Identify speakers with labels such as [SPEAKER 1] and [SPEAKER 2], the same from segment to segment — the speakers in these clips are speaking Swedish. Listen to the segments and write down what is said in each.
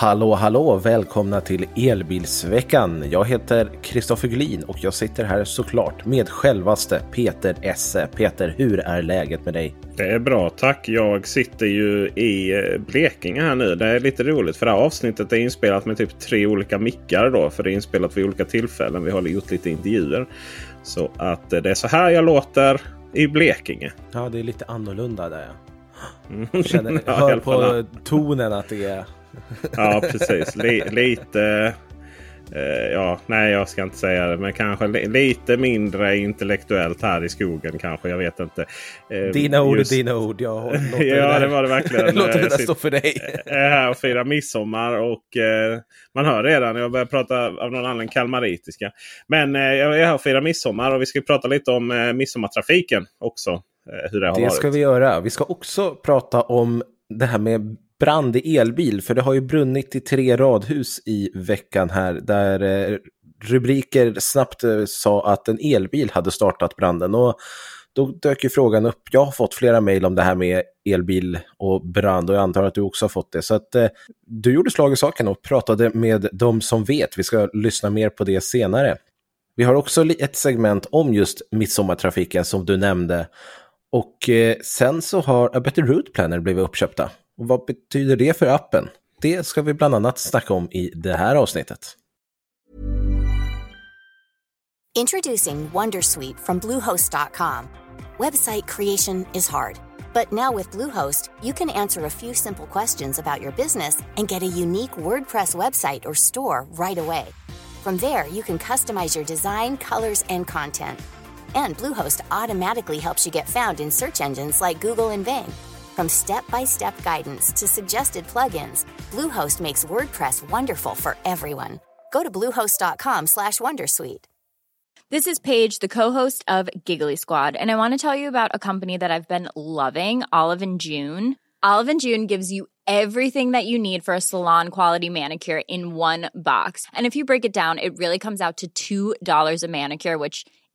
[SPEAKER 1] Hallå hallå! Välkomna till Elbilsveckan. Jag heter Kristoffer Glin och jag sitter här såklart med självaste Peter Esse. Peter, hur är läget med dig?
[SPEAKER 2] Det är bra tack. Jag sitter ju i eh, Blekinge här nu. Det är lite roligt för det här avsnittet är inspelat med typ tre olika mickar då. För det är inspelat vid olika tillfällen. Vi har gjort lite intervjuer. Så att eh, det är så här jag låter i Blekinge.
[SPEAKER 1] Ja, det är lite annorlunda där. Jag känner, hör på tonen att det är
[SPEAKER 2] ja, precis. lite... Eh, ja, nej, jag ska inte säga det. Men kanske li lite mindre intellektuellt här i skogen kanske. Jag vet inte.
[SPEAKER 1] Eh, dina ord just... är dina ord. Jag
[SPEAKER 2] låter ja, det, det var det verkligen.
[SPEAKER 1] låter det där stå för dig.
[SPEAKER 2] är här och firar midsommar. Och eh, man hör redan. Jag börjar prata av någon annan kalmaritiska. Men eh, jag är här och firar midsommar. Och vi ska prata lite om eh, midsommartrafiken också. Eh, hur det har
[SPEAKER 1] det
[SPEAKER 2] varit.
[SPEAKER 1] ska vi göra. Vi ska också prata om det här med brand i elbil, för det har ju brunnit i tre radhus i veckan här, där eh, rubriker snabbt eh, sa att en elbil hade startat branden. Och då dök ju frågan upp. Jag har fått flera mejl om det här med elbil och brand och jag antar att du också har fått det. Så att eh, du gjorde slag i saken och pratade med de som vet. Vi ska lyssna mer på det senare. Vi har också ett segment om just midsommartrafiken som du nämnde. Och eh, sen så har A Better Route Planner blivit uppköpta. Och vad betyder det för appen? Det ska vi bland annat snacka om i det här avsnittet.
[SPEAKER 3] Introducing Wondersuite from Bluehost.com. Website creation is hard, but now with Bluehost, you can answer a few simple questions about your business and get a unique WordPress website or store right away. From there, you can customize your design, colors, and content. And Bluehost automatically helps you get found in search engines like Google and Bing. From step-by-step guidance to suggested plugins, Bluehost makes WordPress wonderful for everyone. Go to bluehost.com/wondersuite.
[SPEAKER 4] This is Paige, the co-host of Giggly Squad, and I want to tell you about a company that I've been loving, Olive and June. Olive and June gives you everything that you need for a salon quality manicure in one box. And if you break it down, it really comes out to $2 a manicure, which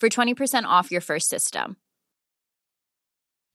[SPEAKER 4] for 20% off your first system.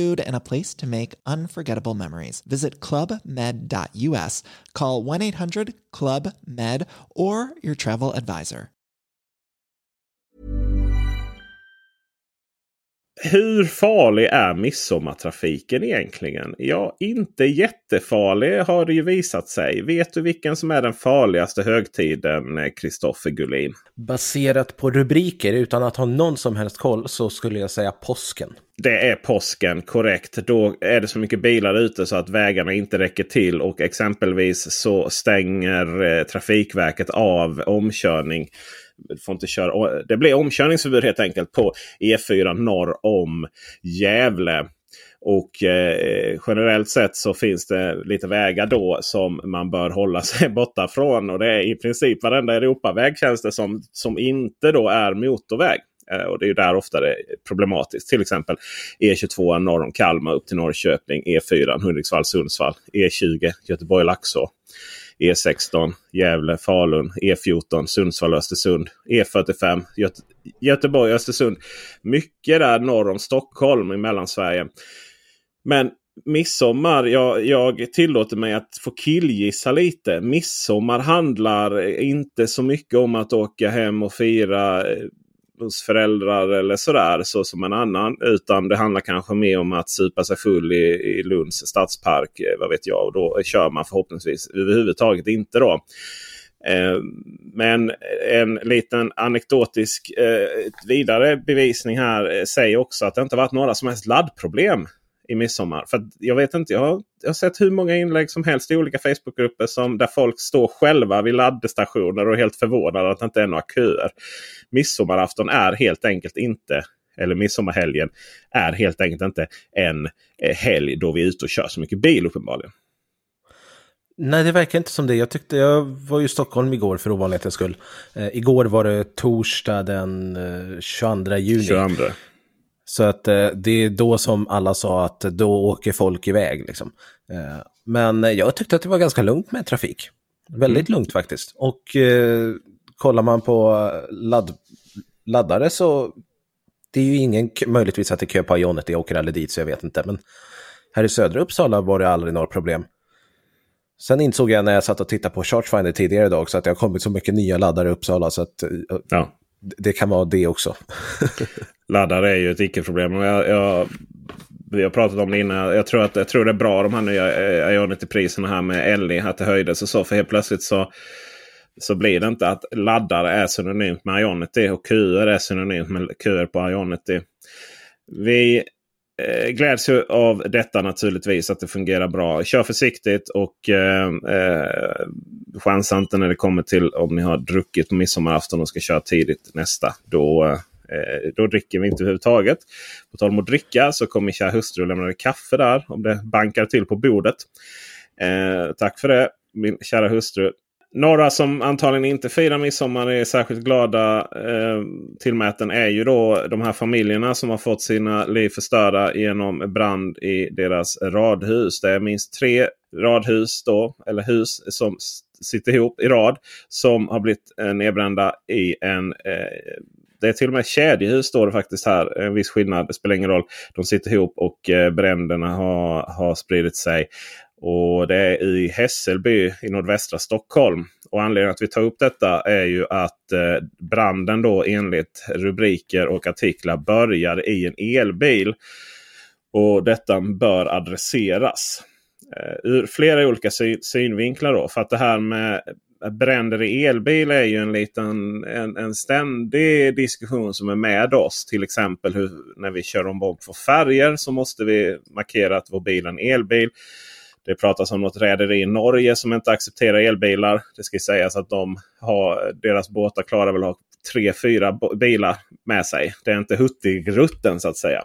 [SPEAKER 5] food, and a place to make unforgettable memories. Visit clubmed.us, call 1 800 Club Med, or your travel advisor.
[SPEAKER 2] Hur farlig är midsommartrafiken egentligen? Ja, inte jättefarlig har det ju visat sig. Vet du vilken som är den farligaste högtiden, Kristoffer Gullin?
[SPEAKER 1] Baserat på rubriker utan att ha någon som helst koll så skulle jag säga påsken.
[SPEAKER 2] Det är påsken, korrekt. Då är det så mycket bilar ute så att vägarna inte räcker till. Och exempelvis så stänger eh, Trafikverket av omkörning får inte köra. Det blir omkörningsförbud helt enkelt på E4 norr om Gävle. Och eh, generellt sett så finns det lite vägar då som man bör hålla sig borta från. Och det är i princip varenda Europaväg känns det som, som inte då är motorväg. Eh, och det är där ofta det är problematiskt. Till exempel E22 norr om Kalmar upp till Norrköping. E4 Hudiksvall-Sundsvall. E20 Göteborg-Laxå. E16 Gävle, Falun, E14 Sundsvall, Östersund, E45 Göte Göteborg, Östersund. Mycket där norr om Stockholm i Mellansverige. Men midsommar, jag, jag tillåter mig att få killgissa lite. Midsommar handlar inte så mycket om att åka hem och fira eh, hos föräldrar eller sådär så som en annan. Utan det handlar kanske mer om att supa sig full i, i Lunds stadspark. Eh, vad vet jag. Och då kör man förhoppningsvis överhuvudtaget inte då. Eh, men en liten anekdotisk eh, vidare bevisning här eh, säger också att det inte varit några som helst laddproblem i midsommar. För jag vet inte, jag har, jag har sett hur många inlägg som helst i olika Facebookgrupper som, där folk står själva vid laddstationer och är helt förvånade att det inte är några köer. Midsommarafton är helt enkelt inte eller midsommarhelgen är helt enkelt inte en helg då vi är ute och kör så mycket bil uppenbarligen.
[SPEAKER 1] Nej, det verkar inte som det. Jag tyckte jag var i Stockholm igår för ovanlighetens skull. Eh, igår var det torsdag den eh, 22 juni.
[SPEAKER 2] 22.
[SPEAKER 1] Så att eh, det är då som alla sa att då åker folk iväg. Liksom. Eh, men jag tyckte att det var ganska lugnt med trafik. Väldigt mm. lugnt faktiskt. Och eh, kollar man på ladd, laddare så det är ju ingen, möjligtvis att det är kö på Ionet, jag åker aldrig dit så jag vet inte. Men här i södra Uppsala var det aldrig några problem. Sen insåg jag när jag satt och tittade på Chargefinder tidigare idag så att det har kommit så mycket nya laddare i Uppsala så att ja det kan vara det också.
[SPEAKER 2] laddare är ju ett icke-problem. Jag, jag, vi har pratat om det innan. Jag tror, att, jag tror det är bra de här nya eh, Ionity-priserna här med LE. Att det höjdes och så. För helt plötsligt så, så blir det inte att laddare är synonymt med Ionity. Och QR är synonymt med QR på Ionity. Vi eh, gläds ju av detta naturligtvis. Att det fungerar bra. Kör försiktigt och eh, eh, chansa inte när det kommer till om ni har druckit på midsommarafton och ska köra tidigt nästa. Då, eh, då dricker vi inte överhuvudtaget. På tal om att dricka så kom min kära hustru och lämnade kaffe där. Om det bankar till på bordet. Eh, tack för det min kära hustru. Några som antagligen inte firar midsommar är särskilt glada eh, tillmäten är ju då de här familjerna som har fått sina liv förstörda genom brand i deras radhus. Det är minst tre radhus då, eller hus som sitter ihop i rad som har blivit eh, nedbrända i en eh, det är till och med kedjehus står det faktiskt här. En viss skillnad, det spelar ingen roll. De sitter ihop och eh, bränderna har, har spridit sig. Och det är i Hässelby i nordvästra Stockholm. Och anledningen att vi tar upp detta är ju att eh, branden då enligt rubriker och artiklar började i en elbil. Och detta bör adresseras. Eh, ur flera olika syn synvinklar. Då, för att det här med bränder i elbil är ju en liten en, en ständig diskussion som är med oss. Till exempel hur, när vi kör ombord på färger så måste vi markera att vår bil är en elbil. Det pratas om något rederi i Norge som inte accepterar elbilar. Det ska sägas att de har, deras båtar klarar väl att ha tre, fyra bilar med sig. Det är inte hurtigruten så att säga.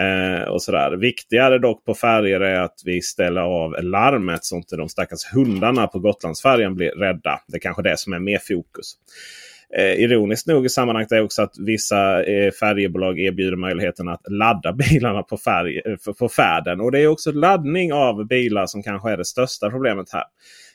[SPEAKER 2] Eh, och sådär. Viktigare dock på färger är att vi ställer av larmet så inte de stackars hundarna på Gotlandsfärjan blir rädda. Det är kanske det som är mer fokus. Eh, ironiskt nog i sammanhanget är också att vissa eh, färjebolag erbjuder möjligheten att ladda bilarna på, färg, eh, på färden. Och det är också laddning av bilar som kanske är det största problemet här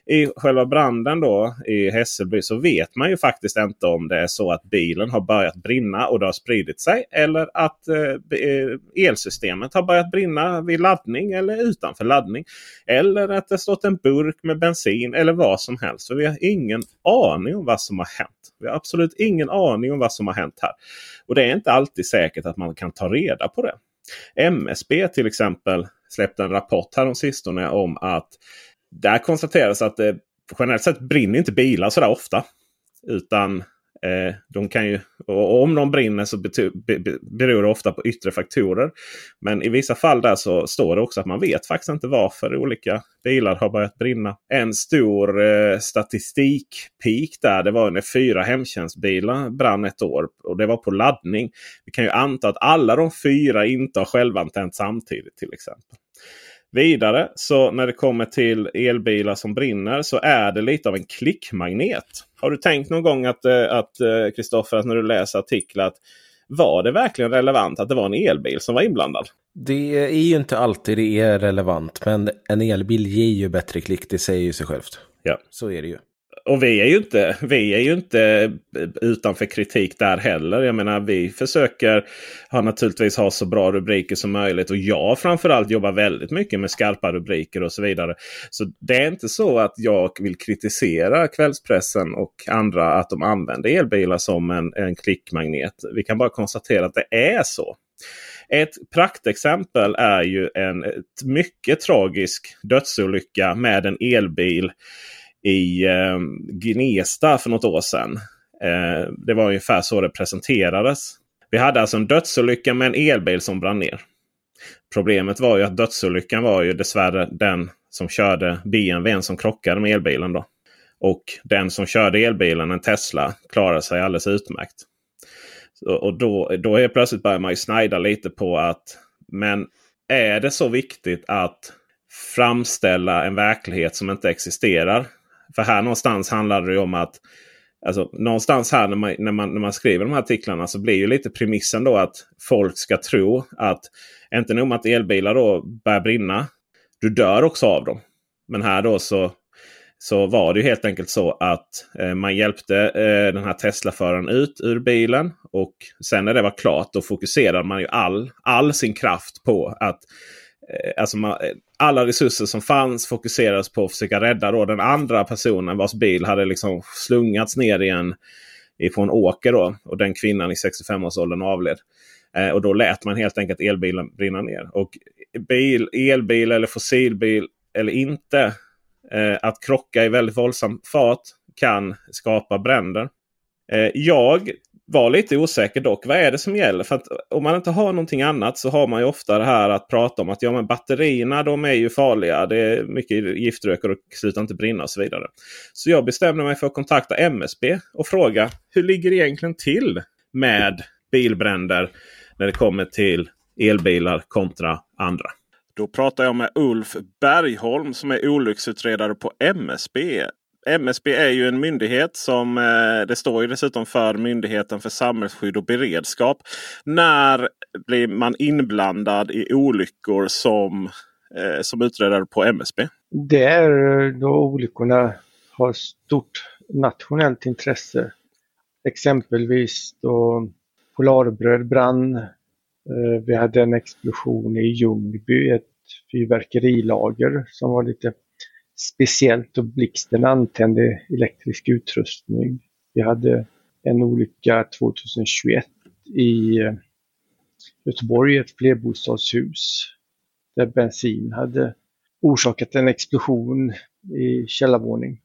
[SPEAKER 2] i själva branden då i Hässelby så vet man ju faktiskt inte om det är så att bilen har börjat brinna och det har spridit sig. Eller att eh, elsystemet har börjat brinna vid laddning eller utanför laddning. Eller att det stått en burk med bensin eller vad som helst. För vi har ingen aning om vad som har hänt. Vi har absolut ingen aning om vad som har hänt här. Och det är inte alltid säkert att man kan ta reda på det. MSB till exempel släppte en rapport här om sistone om att där konstateras att det generellt sett brinner inte bilar sådär ofta. Utan eh, de kan ju, och om de brinner så beror det ofta på yttre faktorer. Men i vissa fall där så står det också att man vet faktiskt inte varför olika bilar har börjat brinna. En stor eh, statistikpeak där det var när fyra hemtjänstbilar brann ett år. Och det var på laddning. Vi kan ju anta att alla de fyra inte har självantänt samtidigt till exempel. Vidare så när det kommer till elbilar som brinner så är det lite av en klickmagnet. Har du tänkt någon gång att eh, Kristoffer, att, att när du läser artiklar att var det verkligen relevant att det var en elbil som var inblandad?
[SPEAKER 1] Det är ju inte alltid det är relevant, men en elbil ger ju bättre klick, det säger ju sig självt.
[SPEAKER 2] Ja.
[SPEAKER 1] Så är det ju
[SPEAKER 2] och vi är, ju inte, vi är ju inte eh, utanför kritik där heller. Jag menar vi försöker ha, naturligtvis ha så bra rubriker som möjligt. Och jag framförallt jobbar väldigt mycket med skarpa rubriker och så vidare. Så det är inte så att jag vill kritisera kvällspressen och andra att de använder elbilar som en, en klickmagnet. Vi kan bara konstatera att det är så. Ett praktexempel är ju en mycket tragisk dödsolycka med en elbil i eh, Gnesta för något år sedan. Eh, det var ungefär så det presenterades. Vi hade alltså en dödsolycka med en elbil som brann ner. Problemet var ju att dödsolyckan var ju dessvärre den som körde BMWn som krockade med elbilen. Då. Och den som körde elbilen, en Tesla, klarade sig alldeles utmärkt. Och då, då är plötsligt börjar man ju snajda lite på att men är det så viktigt att framställa en verklighet som inte existerar? För här någonstans handlar det om att Alltså, någonstans här när man, när, man, när man skriver de här artiklarna så blir ju lite premissen då att folk ska tro att inte nog med att elbilar då börjar brinna. Du dör också av dem. Men här då så, så var det helt enkelt så att eh, man hjälpte eh, den här Tesla-föraren ut ur bilen. Och sen när det var klart då fokuserade man ju all, all sin kraft på att Eh, alltså man, eh, alla resurser som fanns fokuserades på att försöka rädda då den andra personen vars bil hade liksom slungats ner igen ifrån åker. Då, och den kvinnan i 65-årsåldern avled. Eh, och då lät man helt enkelt elbilen brinna ner. Och bil, elbil eller fossilbil eller inte. Eh, att krocka i väldigt våldsam fart kan skapa bränder. Eh, jag var lite osäker dock. Vad är det som gäller? För att om man inte har någonting annat så har man ju ofta det här att prata om att ja, men batterierna de är ju farliga. Det är mycket giftrökar och slutar inte brinna och så vidare. Så jag bestämde mig för att kontakta MSB och fråga hur ligger det egentligen till med bilbränder när det kommer till elbilar kontra andra. Då pratar jag med Ulf Bergholm som är olycksutredare på MSB. MSB är ju en myndighet som eh, det står ju dessutom för Myndigheten för samhällsskydd och beredskap. När blir man inblandad i olyckor som, eh, som utredare på MSB?
[SPEAKER 6] Det är eh, då olyckorna har stort nationellt intresse. Exempelvis då Polarbröd brann. Vi hade en explosion i Ljungby, ett fyrverkerilager som var lite speciellt då blixten antände elektrisk utrustning. Vi hade en olycka 2021 i eh, Göteborg, ett flerbostadshus där bensin hade orsakat en explosion i källarvåning.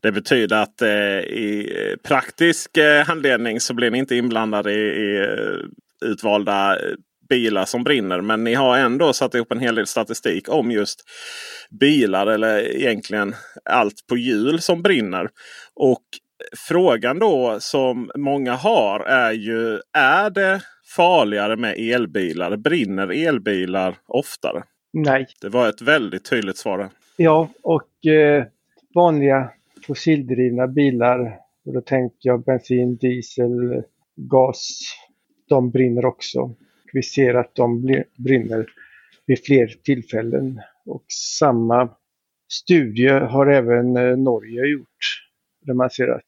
[SPEAKER 2] Det betyder att eh, i praktisk eh, handledning så blir ni inte inblandade i, i eh, utvalda eh, bilar som brinner. Men ni har ändå satt ihop en hel del statistik om just bilar eller egentligen allt på hjul som brinner. Och frågan då som många har är ju är det farligare med elbilar? Brinner elbilar oftare?
[SPEAKER 6] Nej.
[SPEAKER 2] Det var ett väldigt tydligt svar.
[SPEAKER 6] Ja, och eh, vanliga fossildrivna bilar. Och då tänker jag bensin, diesel, gas. De brinner också vi ser att de brinner vid fler tillfällen. Och samma studie har även eh, Norge gjort. Där man ser att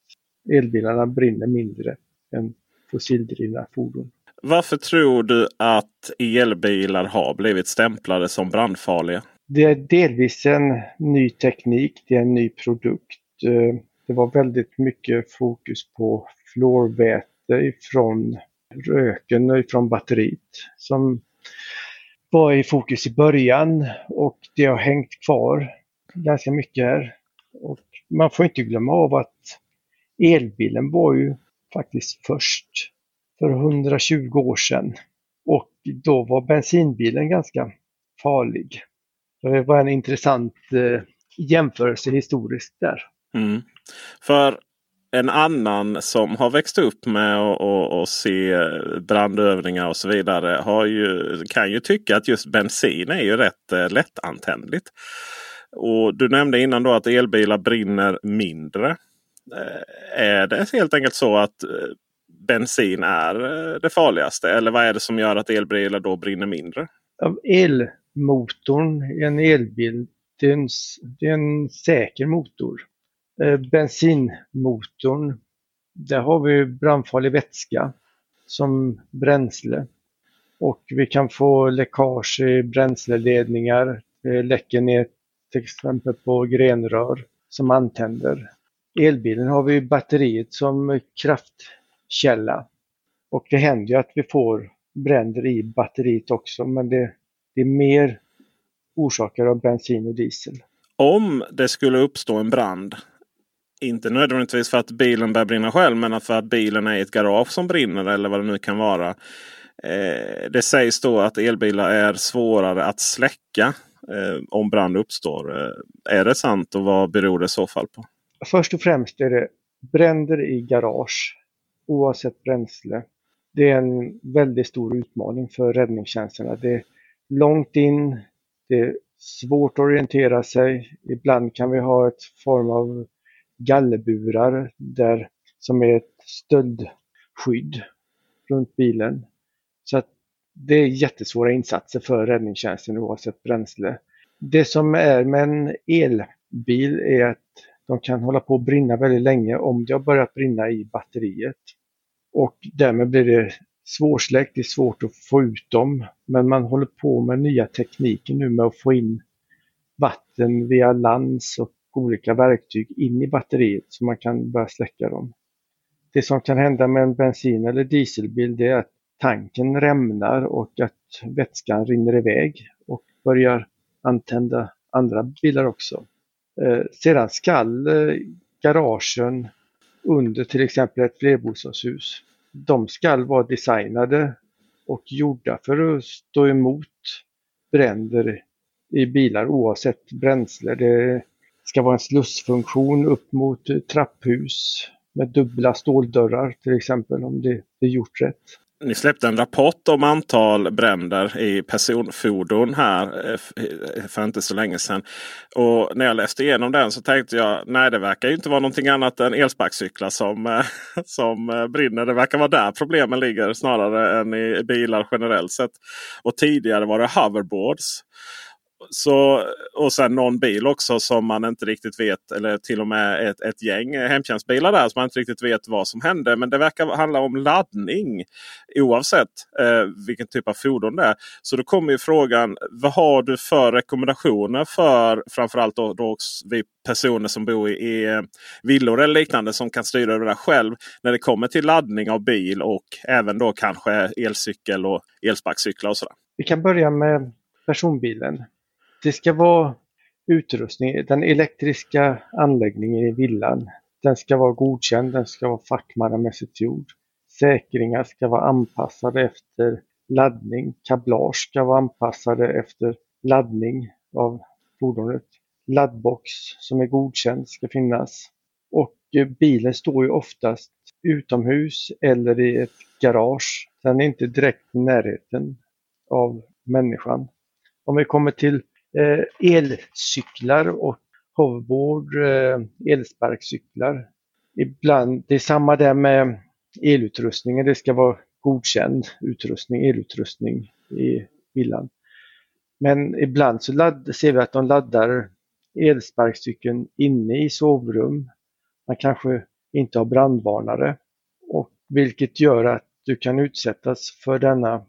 [SPEAKER 6] elbilarna brinner mindre än fossildrivna fordon.
[SPEAKER 2] Varför tror du att elbilar har blivit stämplade som brandfarliga?
[SPEAKER 6] Det är delvis en ny teknik, det är en ny produkt. Eh, det var väldigt mycket fokus på fluorväte ifrån röken från batteriet som var i fokus i början och det har hängt kvar ganska mycket här. Och man får inte glömma av att elbilen var ju faktiskt först för 120 år sedan. Och då var bensinbilen ganska farlig. Det var en intressant eh, jämförelse historiskt där.
[SPEAKER 2] Mm. För en annan som har växt upp med att se brandövningar och så vidare har ju, kan ju tycka att just bensin är ju rätt eh, lättantändligt. Och Du nämnde innan då att elbilar brinner mindre. Eh, är det helt enkelt så att eh, bensin är eh, det farligaste? Eller vad är det som gör att elbilar då brinner mindre?
[SPEAKER 6] Elmotorn i en elbil det är en, det är en säker motor. Eh, bensinmotorn, där har vi brandfarlig vätska som bränsle. Och vi kan få läckage i bränsleledningar. Det läcker ner till exempel på grenrör som antänder. Elbilen har vi batteriet som kraftkälla. Och det händer ju att vi får bränder i batteriet också men det, det är mer orsakar av bensin och diesel.
[SPEAKER 2] Om det skulle uppstå en brand inte nödvändigtvis för att bilen börjar brinna själv men för att bilen är i ett garage som brinner eller vad det nu kan vara. Eh, det sägs då att elbilar är svårare att släcka eh, om brand uppstår. Eh, är det sant och vad beror det i så fall på?
[SPEAKER 6] Först och främst är det bränder i garage oavsett bränsle. Det är en väldigt stor utmaning för räddningstjänsterna. Det är långt in, det är svårt att orientera sig. Ibland kan vi ha ett form av gallerburar där, som är ett stöldskydd runt bilen. Så att det är jättesvåra insatser för räddningstjänsten oavsett bränsle. Det som är med en elbil är att de kan hålla på att brinna väldigt länge om det har börjat brinna i batteriet. Och därmed blir det svårsläckt, det är svårt att få ut dem. Men man håller på med nya tekniker nu med att få in vatten via lans och olika verktyg in i batteriet så man kan börja släcka dem. Det som kan hända med en bensin eller dieselbil det är att tanken rämnar och att vätskan rinner iväg och börjar antända andra bilar också. Eh, sedan skall eh, garagen under till exempel ett flerbostadshus, de skall vara designade och gjorda för att stå emot bränder i bilar oavsett bränsle. Det ska vara en slussfunktion upp mot trapphus med dubbla ståldörrar till exempel om det är gjort rätt.
[SPEAKER 2] Ni släppte en rapport om antal bränder i personfordon här eh, för inte så länge sedan. Och när jag läste igenom den så tänkte jag nej det verkar inte vara någonting annat än elsparkcyklar som, eh, som eh, brinner. Det verkar vara där problemen ligger snarare än i bilar generellt sett. Och tidigare var det hoverboards. Så, och sen någon bil också som man inte riktigt vet. Eller till och med ett, ett gäng hemtjänstbilar där som man inte riktigt vet vad som hände. Men det verkar handla om laddning oavsett eh, vilken typ av fordon det är. Så då kommer ju frågan. Vad har du för rekommendationer för framförallt då, då vi personer som bor i, i eh, villor eller liknande som kan styra över det själv. När det kommer till laddning av bil och även då kanske elcykel och elsparkcyklar och sådär.
[SPEAKER 6] Vi kan börja med personbilen. Det ska vara utrustning, den elektriska anläggningen i villan. Den ska vara godkänd, den ska vara fackmannamässigt gjord. Säkringar ska vara anpassade efter laddning. Kablage ska vara anpassade efter laddning av fordonet. Laddbox som är godkänd ska finnas. Och eh, bilen står ju oftast utomhus eller i ett garage. Den är inte direkt i närheten av människan. Om vi kommer till Eh, elcyklar och hoverboard, eh, elsparkcyklar. Ibland, det är samma där med elutrustningen, det ska vara godkänd utrustning, elutrustning i villan. Men ibland så ladd, ser vi att de laddar elsparkcykeln inne i sovrum. Man kanske inte har brandvarnare. Och vilket gör att du kan utsättas för denna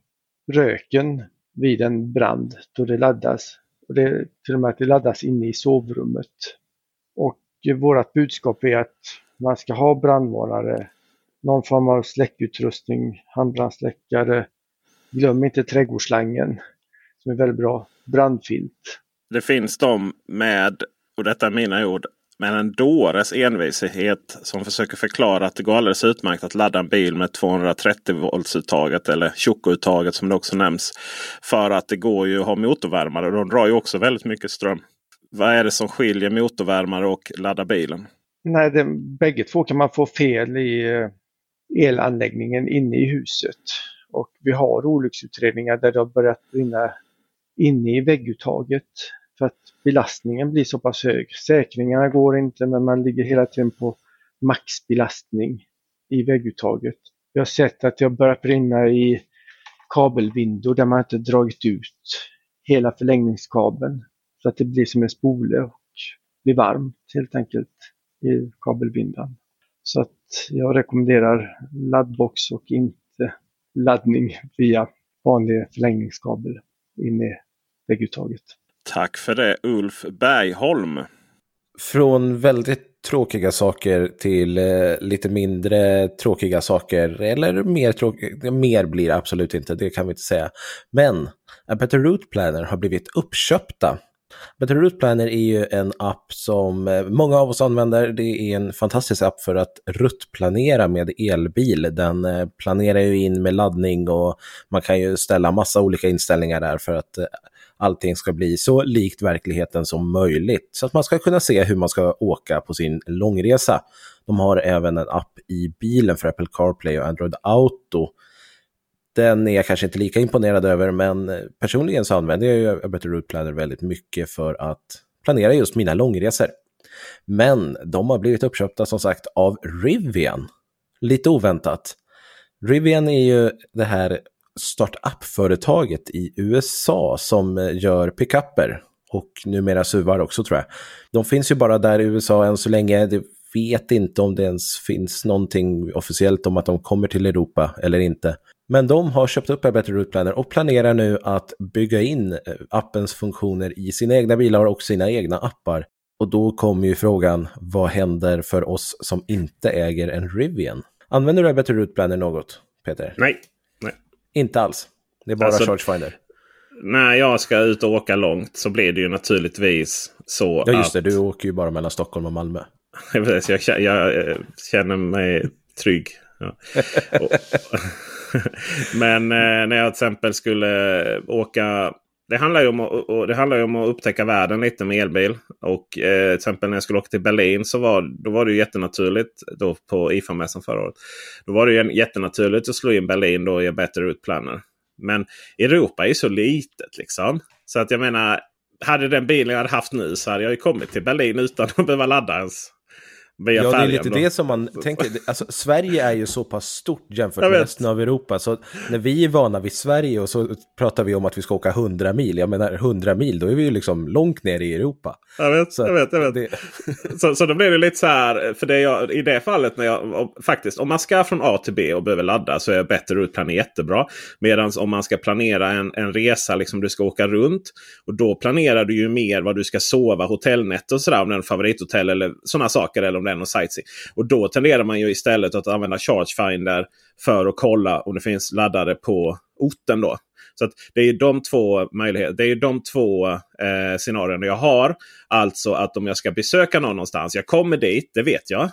[SPEAKER 6] röken vid en brand då det laddas och det, till och med att det laddas inne i sovrummet. Och vårt budskap är att man ska ha brandvarnare, någon form av släckutrustning, handbrandsläckare. Glöm inte trädgårdsslangen som är väldigt bra. Brandfilt.
[SPEAKER 2] Det finns de med, och detta är mina ord, men en dåres envishet som försöker förklara att det går alldeles utmärkt att ladda en bil med 230 voltsuttaget eller tjockouttaget som det också nämns. För att det går ju att ha motorvärmare och de drar ju också väldigt mycket ström. Vad är det som skiljer motorvärmare och ladda bilen?
[SPEAKER 6] Nej, det, bägge två kan man få fel i eh, elanläggningen inne i huset. Och vi har olycksutredningar där det har börjat brinna inne i vägguttaget för att belastningen blir så pass hög. Säkringarna går inte men man ligger hela tiden på maxbelastning i vägguttaget. Jag har sett att det har börjat brinna i kabelvindor där man inte dragit ut hela förlängningskabeln. Så att det blir som en spole och blir varmt helt enkelt i kabelvindan. Så att jag rekommenderar laddbox och inte laddning via vanlig förlängningskabel in i vägguttaget.
[SPEAKER 2] Tack för det Ulf Bergholm.
[SPEAKER 1] Från väldigt tråkiga saker till eh, lite mindre tråkiga saker. Eller mer tråkiga, mer blir det absolut inte, det kan vi inte säga. Men A Better Route Planner har blivit uppköpta Better Route Planner är ju en app som eh, många av oss använder. Det är en fantastisk app för att ruttplanera med elbil. Den eh, planerar ju in med laddning och man kan ju ställa massa olika inställningar där för att eh, allting ska bli så likt verkligheten som möjligt. Så att man ska kunna se hur man ska åka på sin långresa. De har även en app i bilen för Apple CarPlay och Android Auto den är jag kanske inte lika imponerad över, men personligen så använder jag ju Better Route Planner väldigt mycket för att planera just mina långresor. Men de har blivit uppköpta som sagt av Rivian. Lite oväntat. Rivian är ju det här startup-företaget i USA som eh, gör pickuper och numera suvar också tror jag. De finns ju bara där i USA än så länge. Det vet inte om det ens finns någonting officiellt om att de kommer till Europa eller inte. Men de har köpt upp Better Route Planner och planerar nu att bygga in eh, appens funktioner i sina egna bilar och sina egna appar. Och då kommer ju frågan, vad händer för oss som inte äger en Rivian? Använder du Better Route Planner något, Peter?
[SPEAKER 2] Nej.
[SPEAKER 1] Inte alls? Det är bara alltså, Chargefinder?
[SPEAKER 2] När jag ska ut och åka långt så blir det ju naturligtvis så
[SPEAKER 1] Ja, just det. Du åker ju bara mellan Stockholm och Malmö.
[SPEAKER 2] jag, jag, känner mig trygg. Ja. Men eh, när jag till exempel skulle åka det handlar, ju om att, det handlar om att upptäcka världen lite med elbil. Och eh, till exempel när jag skulle åka till Berlin så var, då var det ju jättenaturligt då på IFA-mässan förra året. Då var det ju jättenaturligt att slå in Berlin då i Better Route Planner. Men Europa är ju så litet liksom. Så att jag menar, hade den bilen jag hade haft nu så hade jag ju kommit till Berlin utan att behöva ladda ens.
[SPEAKER 1] Via ja, det är lite då. det som man tänker. Alltså, Sverige är ju så pass stort jämfört med resten av Europa. Så när vi är vana vid Sverige och så pratar vi om att vi ska åka 100 mil. Jag menar 100 mil, då är vi ju liksom långt ner i Europa.
[SPEAKER 2] Jag vet, så jag vet. Jag vet. Det... så, så då blir det lite så här, för det jag, i det fallet när jag faktiskt, om man ska från A till B och behöver ladda så är bättre rutplanering jättebra. Medan om man ska planera en, en resa, liksom du ska åka runt. Och då planerar du ju mer vad du ska sova, hotellnätter och sådär. Om det är en favorithotell eller sådana saker. Eller om den och sightseeing. Och då tenderar man ju istället att använda Chargefinder för att kolla om det finns laddare på orten. då. Så att det är de två möjligheter. Det är de två eh, scenarierna jag har. Alltså att om jag ska besöka någon någonstans. Jag kommer dit, det vet jag.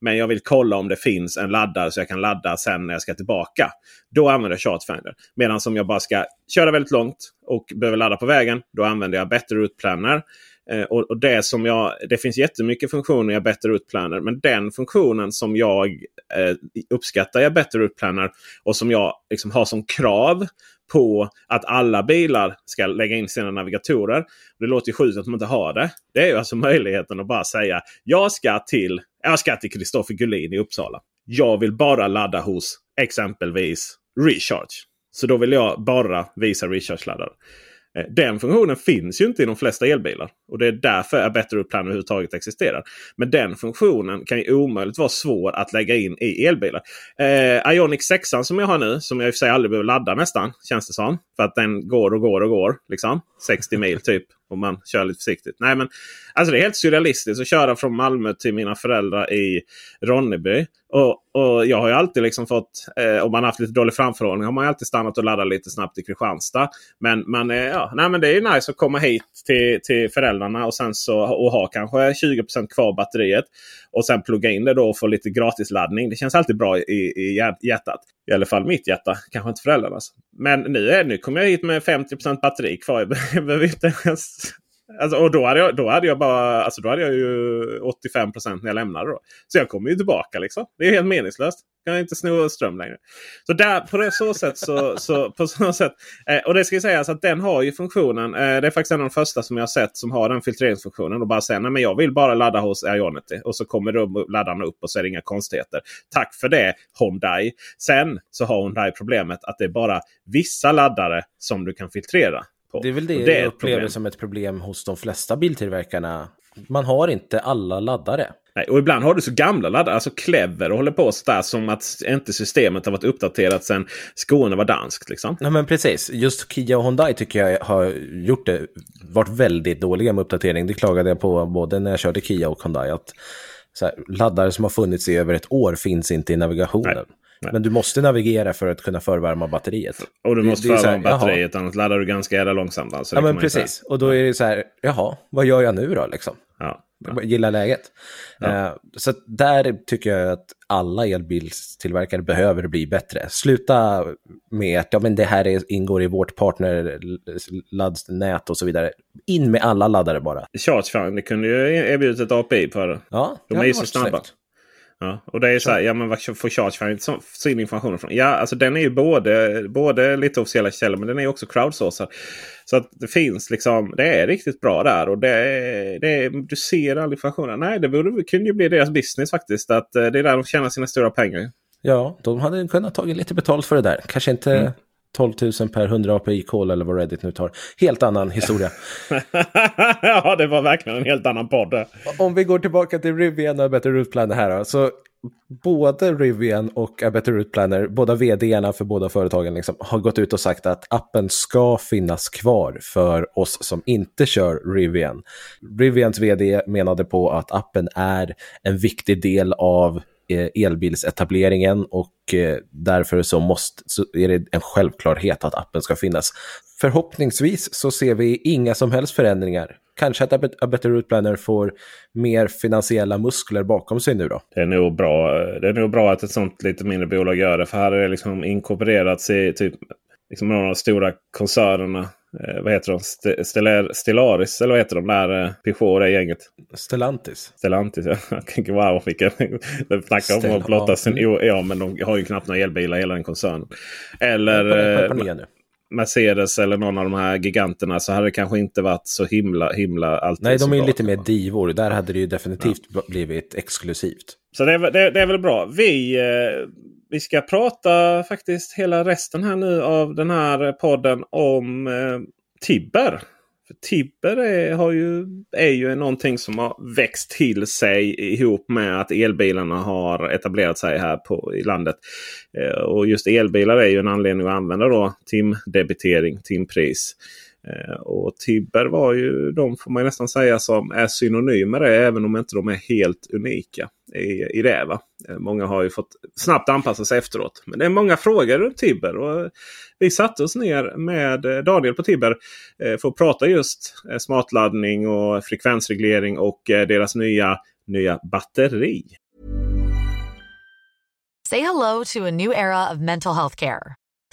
[SPEAKER 2] Men jag vill kolla om det finns en laddare så jag kan ladda sen när jag ska tillbaka. Då använder jag Chartfinder. Medan om jag bara ska köra väldigt långt och behöver ladda på vägen. Då använder jag Better Route Planner. Eh, och, och, det som jag, det finns jättemycket funktioner i Better Route Planner. Men den funktionen som jag eh, uppskattar i Better Route Planner och som jag liksom har som krav på att alla bilar ska lägga in sina navigatorer. Det låter ju sjukt att de inte har det. Det är ju alltså möjligheten att bara säga jag ska till jag ska till Kristoffer Gullin i Uppsala. Jag vill bara ladda hos exempelvis Recharge. Så då vill jag bara visa Recharge-laddare. Eh, den funktionen finns ju inte i de flesta elbilar. Och det är därför A Better Plan överhuvudtaget existerar. Men den funktionen kan ju omöjligt vara svår att lägga in i elbilar. Eh, Ionic 6 som jag har nu, som jag i och för sig aldrig behöver ladda nästan, känns det som. För att den går och går och går. Liksom. 60 mil typ. Om man kör lite försiktigt. Nej, men, alltså det är helt surrealistiskt att köra från Malmö till mina föräldrar i Ronneby. Och, och jag har ju alltid liksom fått, eh, om man haft lite dålig framförhållning, har man alltid stannat och laddat lite snabbt i Kristianstad. Men, man, eh, ja, nej, men det är ju nice att komma hit till, till föräldrarna och sen så och ha kanske 20% kvar batteriet. Och sen plugga in det då och få lite gratisladdning. Det känns alltid bra i, i hjärtat. I alla fall mitt hjärta. Kanske inte föräldrarnas. Men nu, är, nu kommer jag hit med 50% batteri kvar. Jag behöver inte ens Alltså, och då hade, jag, då hade jag bara, alltså då hade jag ju 85% när jag lämnade. Då. Så jag kommer ju tillbaka liksom. Det är helt meningslöst. Jag kan inte sno ström längre. Så där, på det så sätt så, så, på så sätt. Eh, och det ska sägas att den har ju funktionen. Eh, det är faktiskt en av de första som jag har sett som har den filtreringsfunktionen. Och bara säger nej men jag vill bara ladda hos Ionity. Och så kommer laddarna upp och så är det inga konstigheter. Tack för det Hyundai. Sen så har Hyundai problemet att det är bara vissa laddare som du kan filtrera
[SPEAKER 1] på. Det är väl det, det jag upplever som ett problem hos de flesta biltillverkarna. Man har inte alla laddare.
[SPEAKER 2] Nej, och ibland har du så gamla laddare, alltså Clever och håller på sådär som att inte systemet har varit uppdaterat sedan Skåne var danskt. Liksom.
[SPEAKER 1] Ja men precis, just Kia och Hyundai tycker jag har gjort det, varit väldigt dåliga med uppdatering. Det klagade jag på både när jag körde Kia och Hyundai. Att här, laddare som har funnits i över ett år finns inte i navigationen. Nej.
[SPEAKER 2] Nej.
[SPEAKER 1] Men du måste navigera för att kunna förvärma batteriet.
[SPEAKER 2] Och du
[SPEAKER 1] Det-
[SPEAKER 2] måste
[SPEAKER 1] det är så här,
[SPEAKER 2] förvärma batteriet, annars laddar du ganska jävla långsamt. Alltså,
[SPEAKER 1] Ja,
[SPEAKER 2] det
[SPEAKER 1] men precis. Och då är det så här, jaha, vad gör jag nu då liksom?
[SPEAKER 2] Ja.
[SPEAKER 1] Jag gillar läget.
[SPEAKER 2] Ja.
[SPEAKER 1] Eh, så där tycker jag att alla elbilstillverkare behöver bli bättre. Sluta med att ja, men det här är, ingår i vårt partnerladdnät och så vidare. In med alla laddare bara.
[SPEAKER 2] Chargefound, det kunde ju erbjudit ett API för.
[SPEAKER 1] Ja,
[SPEAKER 2] De
[SPEAKER 1] det
[SPEAKER 2] är
[SPEAKER 1] hade
[SPEAKER 2] ju så snabba.
[SPEAKER 1] snyggt.
[SPEAKER 2] Ja, och det är så här, ja men vad får Chargefound så- sin information ifrån? Ja, alltså den är ju både, både lite officiella källor men den är också crowdsourcad. Så att det finns liksom, det är riktigt bra där och det är, det är, du ser all informationen. Nej, det borde, kunde ju bli deras business faktiskt. Att eh, det är där de tjänar sina stora pengar.
[SPEAKER 1] Ja, de hade kunnat tagit lite betalt för det där. Kanske inte
[SPEAKER 2] Mm.
[SPEAKER 1] 12 000 per 100 API-call eller vad Reddit nu tar. Helt annan historia.
[SPEAKER 2] ja, det var verkligen en helt annan podd.
[SPEAKER 1] Om vi går tillbaka till Rivian och A Better Route Planner här då, så både Rivian och A Better Route Planner, båda vd-erna för båda företagen, liksom, har gått ut och sagt att appen ska finnas kvar för oss som inte kör Rivian. Rivians vd menade på att appen är en viktig del av Eh, elbilsetableringen och eh, därför så, måste, så är det en självklarhet att appen ska finnas. Förhoppningsvis så ser vi inga som helst förändringar. Kanske att A A Better Route Planner får mer finansiella muskler bakom sig nu då.
[SPEAKER 2] Det är nog bra, eh, det är nog bra att ett sånt lite mindre bolag gör det. För här är det liksom inkorporerats i typ liksom några av de stora koncernerna. Eh, vad heter de? St- Stellar, Stellaris eller vad heter de där? Eh, Peugeot det gänget.
[SPEAKER 1] Stellantis.
[SPEAKER 2] Stellantis. ja. Wow vilken... De snackar om att blotta sin...
[SPEAKER 1] ja.
[SPEAKER 2] Ja men de har ju knappt några elbilar hela den koncernen. Eller eh. Mercedes eller någon av de här giganterna så hade det kanske inte varit så himla himla alltid
[SPEAKER 1] Nej, de är ju
[SPEAKER 2] bra.
[SPEAKER 1] lite mer divor. Där hade det ju definitivt blivit exklusivt.
[SPEAKER 2] Så det är, väl- det, det är väl bra. Vi, eh, vi ska prata faktiskt hela resten här nu av den här podden om eh, Tibber. För Tibber är, har ju, är ju någonting som har växt till sig ihop med att elbilarna har etablerat sig här på, i landet. Eh, och just elbilar är ju en anledning att använda då timdebitering, timpris. Eh, Eh, och Tibber var ju de får man ju nästan säga som är synonymer med det även om inte de är helt unika i, i det. Va? Eh, många har ju fått snabbt anpassa sig efteråt. Men det är många frågor runt Tibber. Och eh, vi satte oss ner med Daniel på Tibber för att prata just smartladdning och frekvensreglering och deras nya, nya batteri.
[SPEAKER 7] Say hello to a new era of mental health care.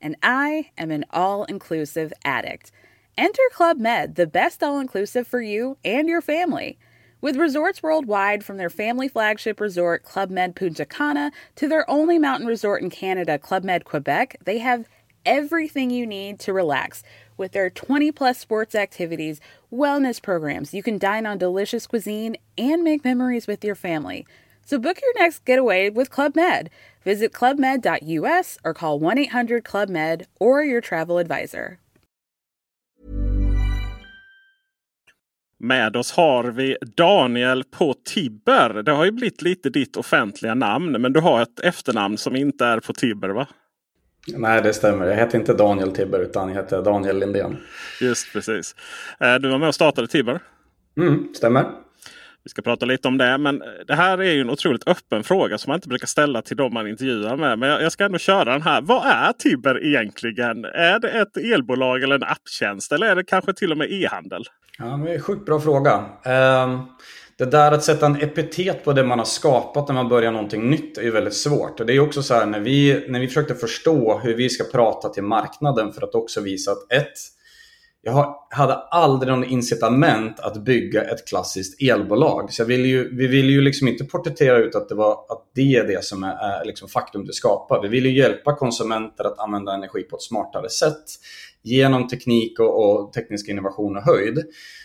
[SPEAKER 8] and I am an all inclusive addict. Enter Club Med, the best all inclusive for you and your family. With resorts worldwide, from their family flagship resort, Club Med Punta Cana, to their only mountain resort in Canada, Club Med Quebec, they have everything you need to relax. With their 20 plus sports activities, wellness programs, you can dine on delicious cuisine and make memories with your family. So book your next getaway with Club Med. Visit clubmed.us or call 1 800 Club Med or your travel advisor.
[SPEAKER 2] Med oss har vi Daniel på Tibber. Det har ju blivit lite ditt offentliga namn. Men du har ett efternamn som inte är på Tibber va?
[SPEAKER 9] Nej, det stämmer. Jag heter inte Daniel Tibber utan jag heter Daniel Lindén.
[SPEAKER 2] Just precis. Eh, du var med och startade Tibber.
[SPEAKER 9] Mm, stämmer.
[SPEAKER 2] Vi ska prata lite om det. Men det här är ju en otroligt öppen fråga som man inte brukar ställa till de man intervjuar med. Men jag ska ändå köra den här. Vad är Tibber egentligen? Är det ett elbolag eller en apptjänst? Eller är det kanske till och med e-handel?
[SPEAKER 9] Ja, det är en sjukt bra fråga. Ehm, det där att sätta en epitet på det man har skapat när man börjar någonting nytt är ju väldigt svårt. Och det är också så här när vi, när vi försökte förstå hur vi ska prata till marknaden för att också visa att ett, jag hade aldrig någon incitament att bygga ett klassiskt elbolag. Så vill ju, vi ville ju liksom inte porträttera ut att det, var, att det är det som är, är liksom faktum det skapar. Vi vill ju hjälpa konsumenter att använda energi på ett smartare sätt genom teknik och, och teknisk innovation och höjd.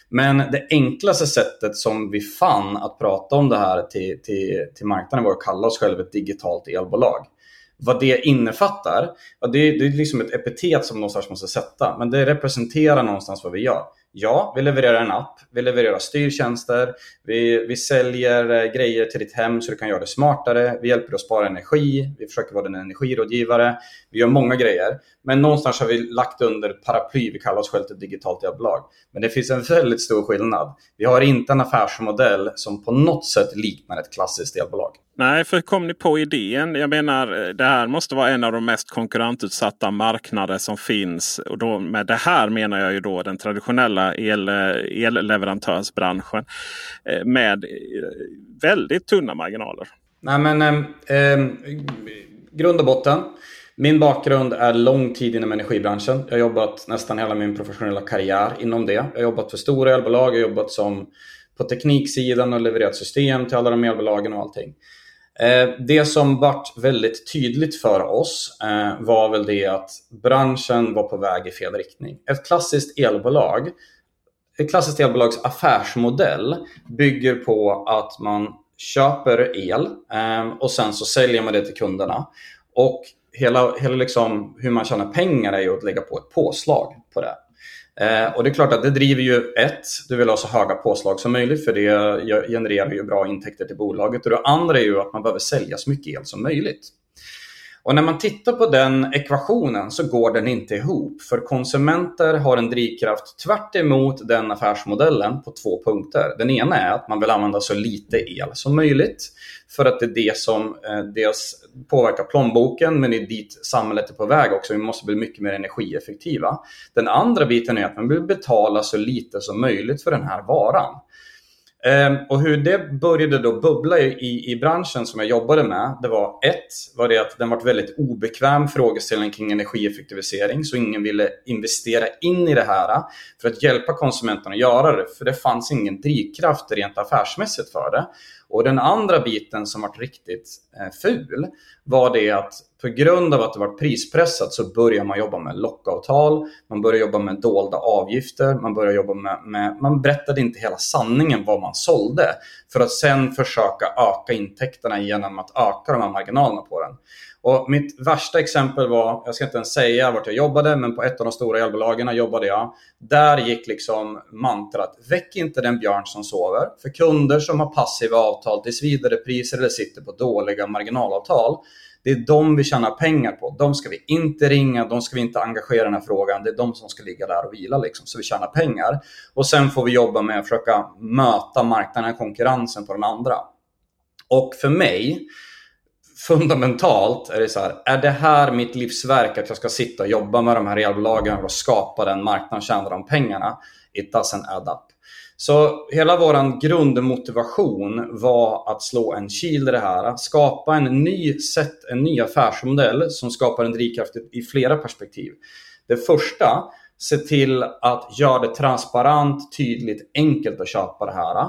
[SPEAKER 9] Men det enklaste sättet som vi fann att prata om det här till, till, till marknaden var att kalla oss själva ett digitalt elbolag. Vad det innefattar, ja, det, det är liksom ett epitet som någonstans måste sätta, men det representerar någonstans vad vi gör. Ja, vi levererar en app, vi levererar styrtjänster, vi, vi säljer eh, grejer till ditt hem så du kan göra det smartare, vi hjälper dig att spara energi, vi försöker vara din energirådgivare, vi gör många grejer. Men någonstans har vi lagt under paraply, vi kallar oss själva ett digitalt elbolag. Men det finns en väldigt stor skillnad. Vi har inte en affärsmodell som på något sätt liknar ett klassiskt elbolag.
[SPEAKER 2] Nej, för kom ni på idén? Jag menar, eh, det här måste vara en av de mest konkurrensutsatta marknader som finns. Och då, med det här menar jag ju då den traditionella el, eh, elleverantörsbranschen. Eh, med väldigt tunna marginaler.
[SPEAKER 9] Nej, men eh, eh, grund och botten. Min bakgrund är lång tid inom energibranschen. Jag har jobbat nästan hela min professionella karriär inom det. Jag har jobbat för stora elbolag, jag har jobbat som på tekniksidan och levererat system till alla de elbolagen och allting. Eh, det som vart väldigt tydligt för oss eh, var väl det att branschen var på väg i fel riktning. Ett klassiskt elbolag, ett klassiskt elbolags affärsmodell bygger på att man köper el eh, och sen så säljer man det till kunderna. Och hela, hela liksom hur man tjänar pengar är ju att lägga på ett påslag på det. Eh, och det är klart att det driver ju ett, du vill ha så höga påslag som möjligt för det genererar ju bra intäkter till bolaget. Och det andra är ju att man behöver sälja så mycket el som möjligt. Och när man tittar på den ekvationen så går den inte ihop. För konsumenter har en drivkraft tvärt den affärsmodellen på två punkter. Den ena är att man vill använda så lite el som möjligt. För att det är det som eh, dels påverkar plånboken men det är dit samhället är på väg också. Vi måste bli mycket mer energieffektiva. Den andra biten är att man vill betala så lite som möjligt för den här varan. Ehm, och hur det började då bubbla i, i branschen som jag jobbade med, det var ett, var det att den var väldigt obekväm frågeställning kring energieffektivisering, så ingen ville investera in i det här eh, för att hjälpa konsumenterna att göra det, för det fanns ingen drivkraft rent affärsmässigt för det. Och den andra biten som var riktigt Eh, ful var det att på grund av att det var prispressat så börjar man jobba med lockavtal, man börjar jobba med dolda avgifter, man börjar jobba med, med, man berättade inte hela sanningen vad man sålde för att sen försöka öka intäkterna genom att öka de här marginalerna på den. Och mitt värsta exempel var, jag ska inte ens säga vart jag jobbade, men på ett av de stora elbolagen jobbade jag. Där gick liksom mantrat, väck inte den björn som sover. För kunder som har passiva avtal, tills vidare priser eller sitter på dåliga marginalavtal, det är de vi tjänar pengar på. De ska vi inte ringa, de ska vi inte engagera i den här frågan. Det är de som ska ligga där och vila liksom, så vi tjänar pengar. Och sen får vi jobba med att försöka möta marknaden, konkurrensen på den andra. Och för mig, fundamentalt är det så här, är det här mitt livsverk att jag ska sitta och jobba med de här elbolagen och skapa den marknaden och tjäna de pengarna? It doesn't add up. Så hela vår grundmotivation var att slå en kil i det här, skapa en ny sätt, en ny affärsmodell som skapar en drivkraft i flera perspektiv. Det första, se till att göra det transparent, tydligt, enkelt att köpa det här.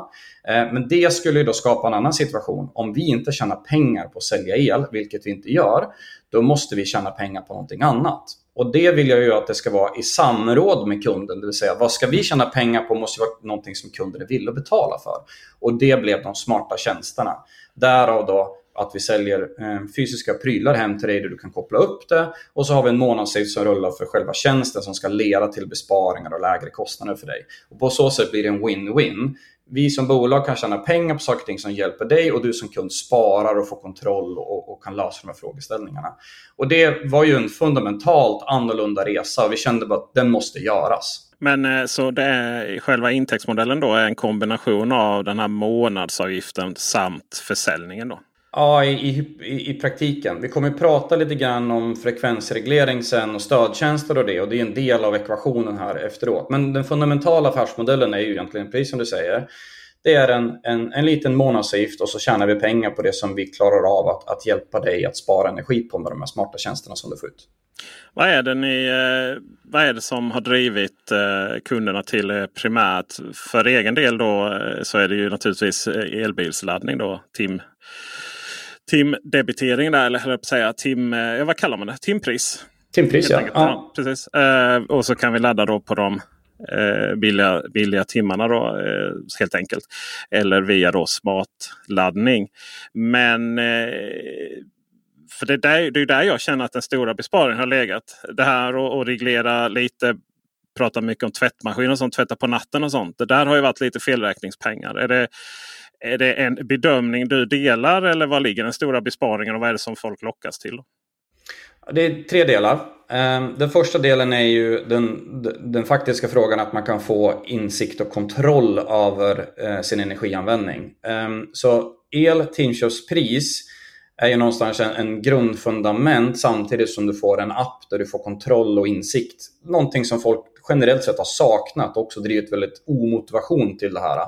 [SPEAKER 9] Eh, men det skulle då skapa en annan situation. Om vi inte tjänar pengar på att sälja el, vilket vi inte gör, då måste vi tjäna pengar på någonting annat. Och det vill jag ju att det ska vara i samråd med kunden, det vill säga vad ska vi tjäna pengar på måste vara någonting som kunden är villig att betala för. Och det blev de smarta tjänsterna. Därav då att vi säljer eh, fysiska prylar hem till dig där du kan koppla upp det. Och så har vi en månadsavgift som rullar för själva tjänsten som ska leda till besparingar och lägre kostnader för dig. Och på så sätt blir det en win-win. Vi som bolag kan tjäna pengar på saker och ting som hjälper dig och du som kund sparar och får kontroll och, och, kan lösa de här frågeställningarna. Och det var ju en fundamentalt annorlunda resa och vi kände bara att den måste göras.
[SPEAKER 2] Men eh, så det är själva intäktsmodellen då är en kombination av den här månadsavgiften samt försäljningen då?
[SPEAKER 9] Ja, i, i, i praktiken. Vi kommer att prata lite grann om frekvensreglering sen och stödtjänster och det. Och det är en del av ekvationen här efteråt. Men den fundamentala affärsmodellen är ju egentligen, precis som du säger, det är en, en, en liten månadsavgift och så tjänar vi pengar på det som vi klarar av att, att hjälpa dig att spara energi på med de här smarta tjänsterna som du får ut.
[SPEAKER 2] Vad är det, ni, eh, vad är det som har drivit eh, kunderna till eh, primärt? För egen del då så är det ju naturligtvis elbilsladdning då. Tim, timdebitering där, eller höll säga tim, ja, vad kallar man det? Timpris.
[SPEAKER 9] Timpris ja. ja.
[SPEAKER 2] Precis. och så kan vi ladda då på de billiga, billiga timmarna då helt enkelt. Eller via då smartladdning. Men för det, där, det är där jag känner att den stora besparingen har legat. Det här att reglera lite, prata mycket om tvättmaskin och sånt, tvätta på natten och sånt. Det där har ju varit lite felräkningspengar. Är det, är det en bedömning du delar eller var ligger den stora besparingen och vad är det som folk lockas till?
[SPEAKER 9] Det är tre delar. Ehm, den första delen är ju den, den faktiska frågan att man kan få insikt och kontroll över eh, sin energianvändning. Ehm, så el till inköpspris är ju någonstans en, en grundfundament samtidigt som du får en app där du får kontroll och insikt. Någonting som folk generellt sett har saknat och också drivit väldigt omotivation till det här.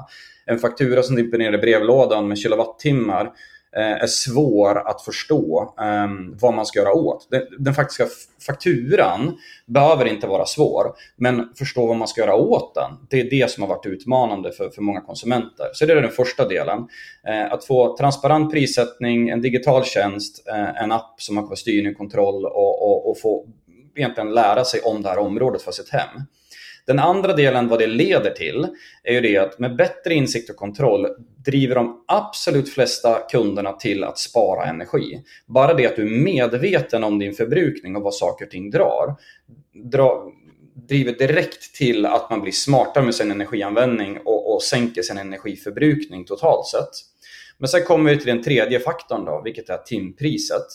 [SPEAKER 9] En faktura som dimper ner i brevlådan med kilowattimmar Eh, är svår att förstå ehm, vad man ska göra åt. Den, den, faktiska fakturan behöver inte vara svår, men förstå vad man ska göra åt den. Det är det som har varit utmanande för, för många konsumenter. Så det är den första delen. Eh, att få transparent prissättning, en digital tjänst, eh, en app som man får styrning och kontroll och, och, och få egentligen lära sig om det här området för sitt hem. Den andra delen vad det leder till är ju det att med bättre insikt och kontroll driver de absolut flesta kunderna till att spara energi. Bara det att du är medveten om din förbrukning och vad saker och ting drar, dra, driver direkt till att man blir smartare med sin energianvändning och, och sänker sin energiförbrukning totalt sett. Men sen kommer vi till den tredje faktorn då, vilket är timpriset.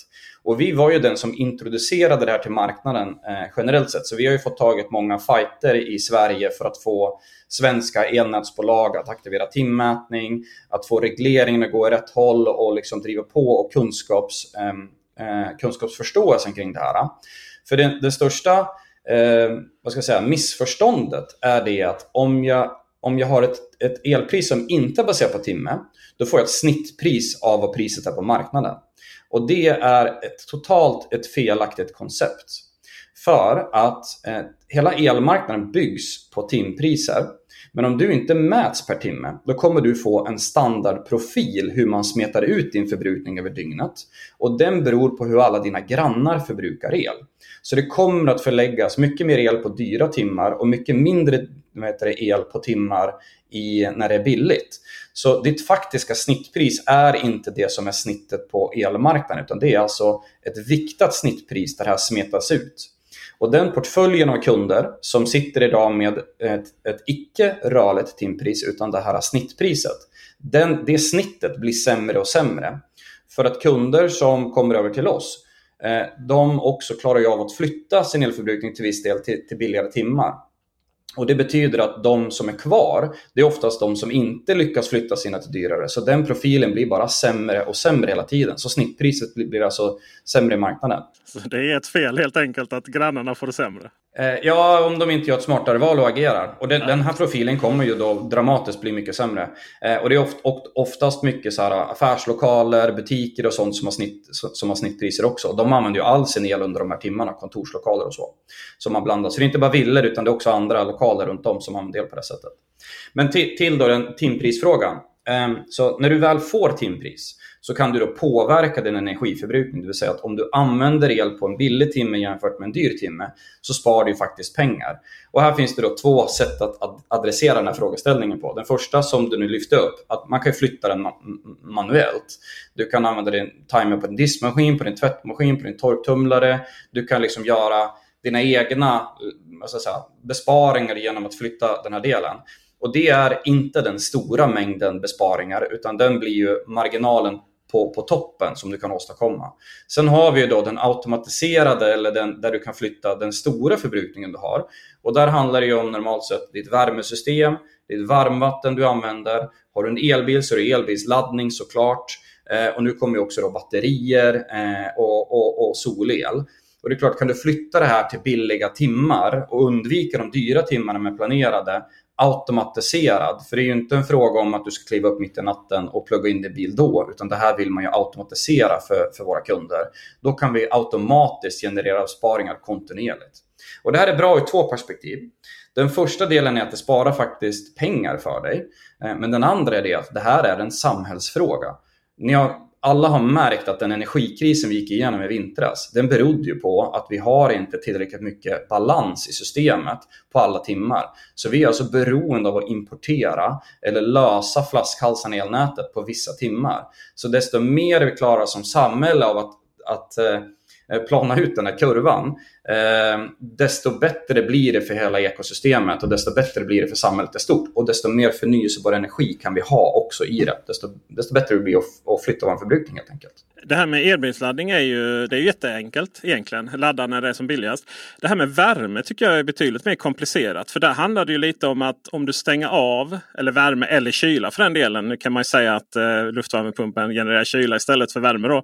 [SPEAKER 9] Och vi var ju den som introducerade det här till marknaden eh, generellt sett. Så vi har ju fått taget många fighter i Sverige för att få svenska elnätsbolag att aktivera timmätning, att få regleringen att gå i rätt håll och liksom driva på och kunskaps, ehm, eh, kunskapsförståelsen kring det här. För det, det största eh, vad ska jag säga, missförståndet är det att om jag, om jag har ett, ett elpris som inte är baserat på timme, då får jag ett snittpris av vad priset är på marknaden. Och det är ett totalt ett felaktigt koncept. För att eh, hela elmarknaden byggs på timpriser. Men om du inte mäts per timme, då kommer du få en standardprofil hur man smetar ut din förbrukning över dygnet. Och den beror på hur alla dina grannar förbrukar el. Så det kommer att förläggas mycket mer el på dyra timmar och mycket mindre det, el på timmar i, när det är billigt. Så ditt faktiska snittpris är inte det som är snittet på elmarknaden utan det är alltså ett viktat snittpris där det här smetas ut. Och den portföljen av kunder som sitter idag med ett, ett icke rörligt timpris utan det här snittpriset, den, det snittet blir sämre och sämre. För att kunder som kommer över till oss, Eh, de också klarar av att flytta sin elförbrukning till viss del till, till billigare timmar. Och Det betyder att de som är kvar, det är oftast de som inte lyckas flytta sina till dyrare. Så den profilen blir bara sämre och sämre hela tiden. Så snittpriset blir alltså sämre i marknaden.
[SPEAKER 2] Så det är ett fel helt enkelt att grannarna får det sämre?
[SPEAKER 9] Eh, ja, om de inte gör ett smartare val och agerar. Och den, den här profilen kommer ju då dramatiskt bli mycket sämre. Eh, och det är oft, oftast mycket så här affärslokaler, butiker och sånt som har, snitt, som har snittpriser också. De använder ju all sin el under de här timmarna, kontorslokaler och så. Som man blandar. Så det är inte bara villor utan det är också andra lokaler runt om som använder el på det sättet. Men till, till då den timprisfrågan. Ehm, så när du väl får timpris så kan du då påverka din energiförbrukning. Det vill säga att om du använder el på en billig timme jämfört med en dyr timme så sparar du faktiskt pengar. Och här finns det då två sätt att adressera den här frågeställningen på. Den första som du nu lyfte upp, att man kan flytta den manuellt. Du kan använda din timer på din diskmaskin, på din tvättmaskin, på din torktumlare. Du kan liksom göra dina egna säga, besparingar genom att flytta den här delen. Och det är inte den stora mängden besparingar utan den blir ju marginalen på, på toppen som du kan åstadkomma. Sen har vi då den automatiserade eller den där du kan flytta den stora förbrukningen du har. Och där handlar det ju om normalt sett ditt värmesystem, ditt varmvatten du använder. Har du en elbil så är det elbilsladdning såklart. Eh, och nu kommer ju också då batterier eh, och, och, och solel. Och det är klart, kan du flytta det här till billiga timmar och undvika de dyra timmarna med planerade automatiserad. För det är ju inte en fråga om att du ska kliva upp mitt i natten och plugga in din bil då, utan det här vill man ju automatisera för, för våra kunder. Då kan vi automatiskt generera besparingar kontinuerligt. Och det här är bra ur två perspektiv. Den första delen är att det sparar faktiskt pengar för dig. Eh, men den andra är det att det här är en samhällsfråga. Ni har alla har märkt att den energikrisen vi gick igenom i vintras, den berodde ju på att vi har inte tillräckligt mycket balans i systemet på alla timmar. Så vi är alltså beroende av att importera eller lösa flaskhalsarna i elnätet på vissa timmar. Så desto mer vi klarar som samhälle av att, att eh, Eh, plana ut den här kurvan, eh, desto bättre blir det för hela ekosystemet och desto bättre blir det för samhället i stort. Och desto mer förnyelsebar energi kan vi ha också i det. Desto, desto bättre blir det att flytta vår förbrukning helt enkelt.
[SPEAKER 2] Det här med elbilsladdning är ju, det är jätteenkelt egentligen. Ladda när det är som billigast. Det här med värme tycker jag är betydligt mer komplicerat. För där handlar det ju lite om att om du stänger av, eller värme eller kyla för den delen. Nu kan man ju säga att eh, luftvärmepumpen genererar kyla istället för värme. då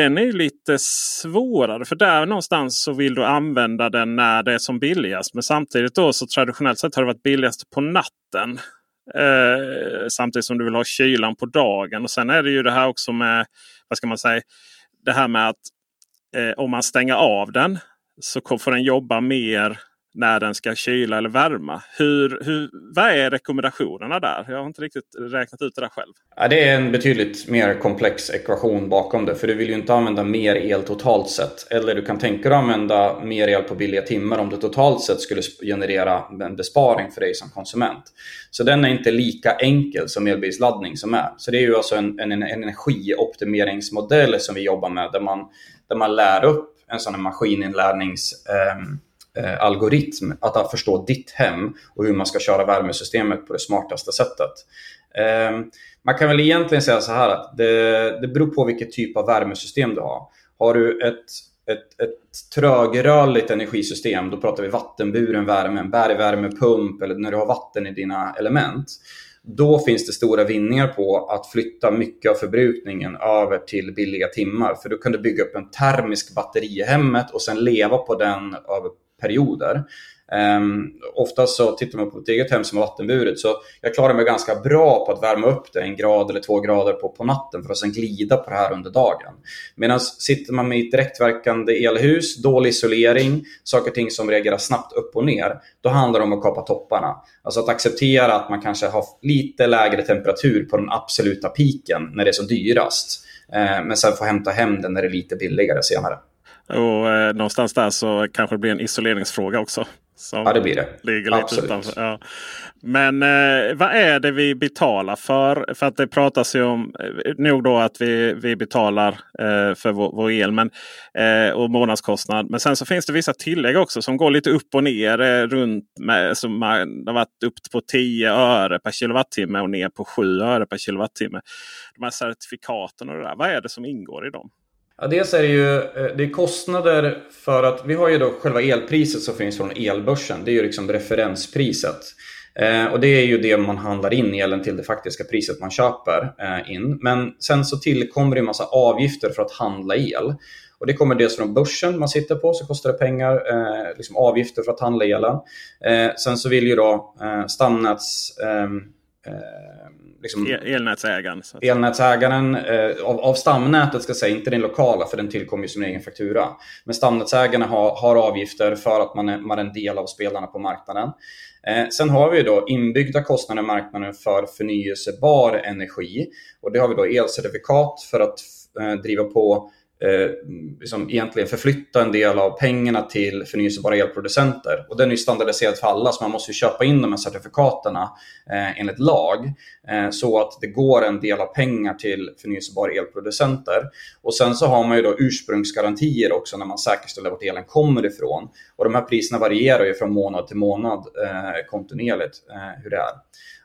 [SPEAKER 2] den är lite svårare. För där någonstans så vill du använda den när det är som billigast. Men samtidigt då så traditionellt sett har det varit billigast på natten. Eh, samtidigt som du vill ha kylan på dagen. Och sen är det ju det här också med, vad ska man säga, det här med att eh, om man stänger av den så får den jobba mer när den ska kyla eller värma. Hur, hur, vad är rekommendationerna där? Jag har inte riktigt räknat ut det där själv.
[SPEAKER 9] Ja, det är en betydligt mer komplex ekvation bakom det. För du vill ju inte använda mer el totalt sett. Eller du kan tänka dig att använda mer el på billiga timmar om det totalt sett skulle generera en besparing för dig som konsument. Så den är inte lika enkel som elbilsladdning som är. Så det är ju alltså en, en, en energioptimeringsmodell som vi jobbar med där man, där man lär upp en sån här maskininlärnings eh, eh, Eh, algoritm att förstå ditt hem och hur man ska köra värmesystemet på det smartaste sättet. Eh, man kan väl egentligen säga så här att det, det beror på vilket typ av värmesystem du har. Har du ett, ett, ett trögrörligt energisystem, då pratar vi vattenburen värme, en bergvärmepump eller när du har vatten i dina element. Då finns det stora vinningar på att flytta mycket av förbrukningen över till billiga timmar. För då kan du bygga upp en termisk batteri i hemmet och sen leva på den över perioder. Um, oftast så tittar man på ett eget hem som är vattenburet så jag klarar mig ganska bra på att värma upp det en grad eller två grader på, på natten för att sen glida på det här under dagen. Medan sitter man med ett direktverkande elhus, dålig isolering, saker och ting som reagerar snabbt upp och ner, då handlar det om att kapa topparna. Alltså att acceptera att man kanske har lite lägre temperatur på den absoluta piken när det är som dyrast. Uh, men sen få hämta hem den när det är lite billigare senare.
[SPEAKER 2] Och eh, någonstans där så kanske det blir en isoleringsfråga också.
[SPEAKER 9] ja det blir det.
[SPEAKER 2] Ligger lite Absolut. Utanför. Ja. Men eh, vad är det vi betalar för? För att det pratas ju om eh, nog då att vi, vi betalar eh, för vår, vår, el men, eh, och månadskostnad. Men sen så finns det vissa tillägg också som går lite upp och ner. Eh, runt med, som har varit upp på 10 öre per kilowattimme och ner på 7 öre per kilowattimme. De här certifikaten och det där. Vad är det som ingår i dem?
[SPEAKER 9] Ja, dels är det ju eh, det är kostnader för att vi har ju då själva elpriset som finns från elbörsen. Det är ju liksom referenspriset. Eh, och det är ju det man handlar in elen till det faktiska priset man köper eh, in. Men sen så tillkommer det en massa avgifter för att handla el. Och det kommer dels från börsen man sitter på, så kostar det pengar, eh, liksom avgifter för att handla elen. Eh, sen så vill ju då eh, stamnäts ehm, eh, liksom,
[SPEAKER 2] El elnätsägaren.
[SPEAKER 9] Elnätsägaren eh, av, av stamnätet, ska säga, inte den lokala för den tillkommer ju som en egen faktura. Men stamnätsägarna har, har avgifter för att man är, man är en del av spelarna på marknaden. Eh, sen har vi då inbyggda kostnader i marknaden för förnyelsebar energi. Och det har vi då elcertifikat för att eh, driva på eh, liksom egentligen förflytta en del av pengarna till förnyelsebara elproducenter. Och den är ju standardiserad för alla så man måste köpa in de här certifikaten eh, enligt lag. Eh, så att det går en del av pengar till förnyelsebara elproducenter. Och sen så har man ju då ursprungsgarantier också när man säkerställer vart elen kommer ifrån. Och de här priserna varierar ju från månad till månad eh, kontinuerligt eh, hur det är.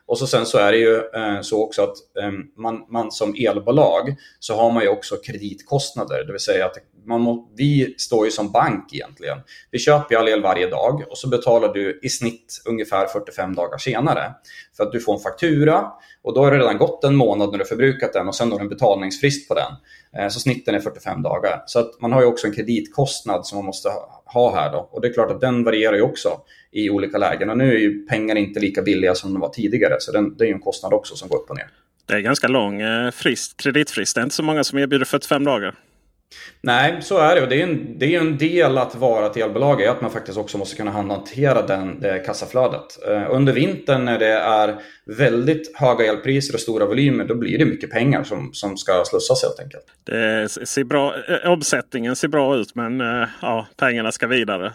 [SPEAKER 9] Och så sen så är det ju eh, så också att eh, man, man som elbolag så har man ju också kreditkostnader. Det vill säga att man må, vi står ju som bank egentligen. Vi köper all el varje dag och så betalar du i snitt ungefär 45 dagar senare. För att du får en faktura och då har det redan gått en månad när du förbrukat den och sen har du en betalningsfrist på den. Eh, så snitten är 45 dagar. Så att man har ju också en kreditkostnad som man måste ha här då. Och det är klart att den varierar ju också i olika lägen. Och nu är ju pengar inte lika billiga som de var tidigare. Så den, det är ju en kostnad också som går upp och ner.
[SPEAKER 2] Det är ganska lång eh, frist, kreditfrist. Det är inte så många som erbjuder 45 dagar.
[SPEAKER 9] Nej, så är det. Och det är en, det är en del att vara ett elbolag, är att man faktiskt också måste kunna hantera den, det kassaflödet. Uh, under vintern när det är väldigt höga elpriser och stora volymer, då blir det mycket pengar som, som ska slussas helt enkelt.
[SPEAKER 2] Det ser bra, eh, omsättningen ser bra ut, men ja, pengarna ska vidare.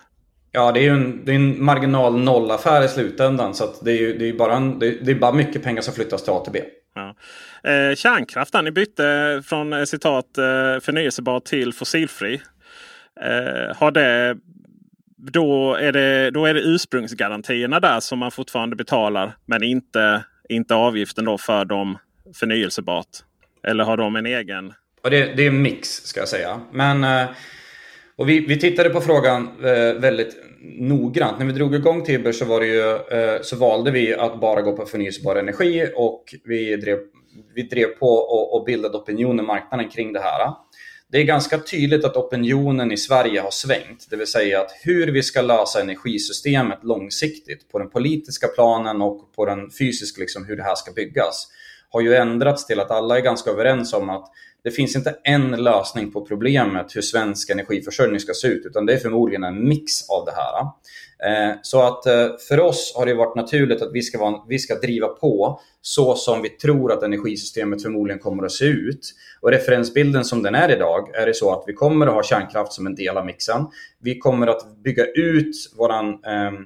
[SPEAKER 9] Ja, det är ju en, det är en marginal nollaffär i slutändan. Så det, är ju, det, är bara en, det, är bara mycket pengar som flyttas till ATB.
[SPEAKER 2] Ja. Eh, kärnkraft, ni bytte från eh, citat eh, förnyelsebar till fossilfri. Eh, har det, då, är det, då är det ursprungsgarantierna där som man fortfarande betalar. Men inte, inte avgiften då för de förnyelsebart. Eller har de en egen?
[SPEAKER 9] Och det, det är en mix ska jag säga. Men eh, och vi, vi tittade på frågan eh, väldigt noggrant. När vi drog igång Tibber så, var det ju, eh, så valde vi att bara gå på förnyelsebar energi och vi drev, vi drev på och, och bildade opinion i marknaden kring det här. Det är ganska tydligt att opinionen i Sverige har svängt. Det vill säga att hur vi ska lösa energisystemet långsiktigt på den politiska planen och på den fysiska, liksom hur det här ska byggas, har ju ändrats till att alla är ganska överens om att det finns inte en lösning på problemet hur svensk energiförsörjning ska se ut, utan det är förmodligen en mix av det här. Eh, så att eh, för oss har det varit naturligt att vi ska, vara, vi ska driva på så som vi tror att energisystemet förmodligen kommer att se ut. Och referensbilden som den är idag är det så att vi kommer att ha kärnkraft som en del av mixen. Vi kommer att bygga ut vår eh, ehm,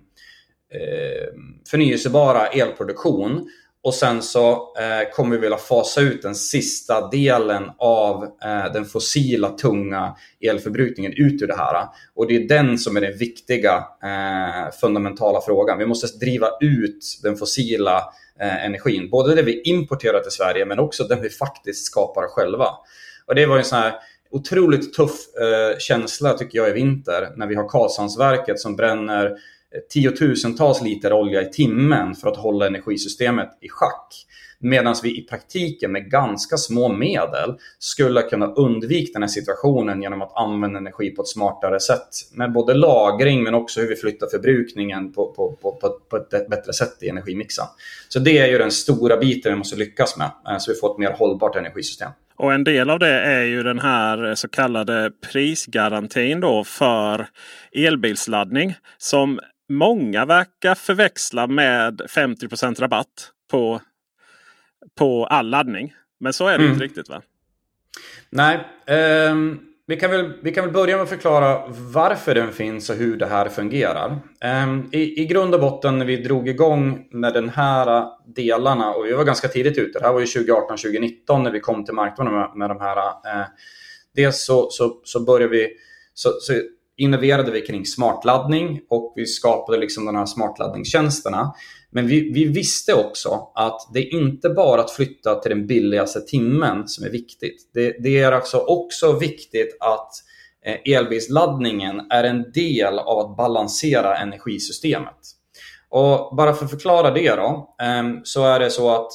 [SPEAKER 9] förnyelsebara elproduktion och sen så eh, kommer vi vilja fasa ut den sista delen av eh, den fossila tunga elförbrukningen ut ur det här. Och det är den som är den viktiga eh, fundamentala frågan. Vi måste driva ut den fossila eh, energin. Både det vi importerar till Sverige men också den vi faktiskt skapar själva. Och det var en sån här otroligt tuff eh, känsla tycker jag i vinter när vi har Karlshamnsverket som bränner tiotusentals liter olja i timmen för att hålla energisystemet i schack. Medan vi i praktiken med ganska små medel skulle kunna undvika den här situationen genom att använda energi på ett smartare sätt. Med både lagring men också hur vi flyttar förbrukningen på, på, på, på ett bättre sätt i energimixen. Så det är ju den stora biten vi måste lyckas med eh, så vi får ett mer hållbart energisystem.
[SPEAKER 2] Och en del av det är ju den här eh, så kallade prisgarantin då för elbilsladdning. Som många verkar förväxla med 50 rabatt på, på all laddning. Men så är det mm. inte riktigt va?
[SPEAKER 9] Nej. Um, vi, kan väl, vi kan väl börja med att förklara varför den finns och hur det här fungerar. Um, i, I grund och botten när vi drog igång med den här delarna och vi var ganska tidigt ute. Det här var ju 2018-2019 när vi kom till marknaden med, med de här. Uh, dels så, så, så började vi så, så innoverade vi kring smartladdning och vi skapade liksom de här smartladdningstjänsterna. Men vi, vi, visste också att det är inte bara att flytta till den billigaste timmen som är viktigt. Det, det är alltså också viktigt att eh, elbilsladdningen är en del av att balansera energisystemet. Och bara för att förklara det då, ehm, så är det så att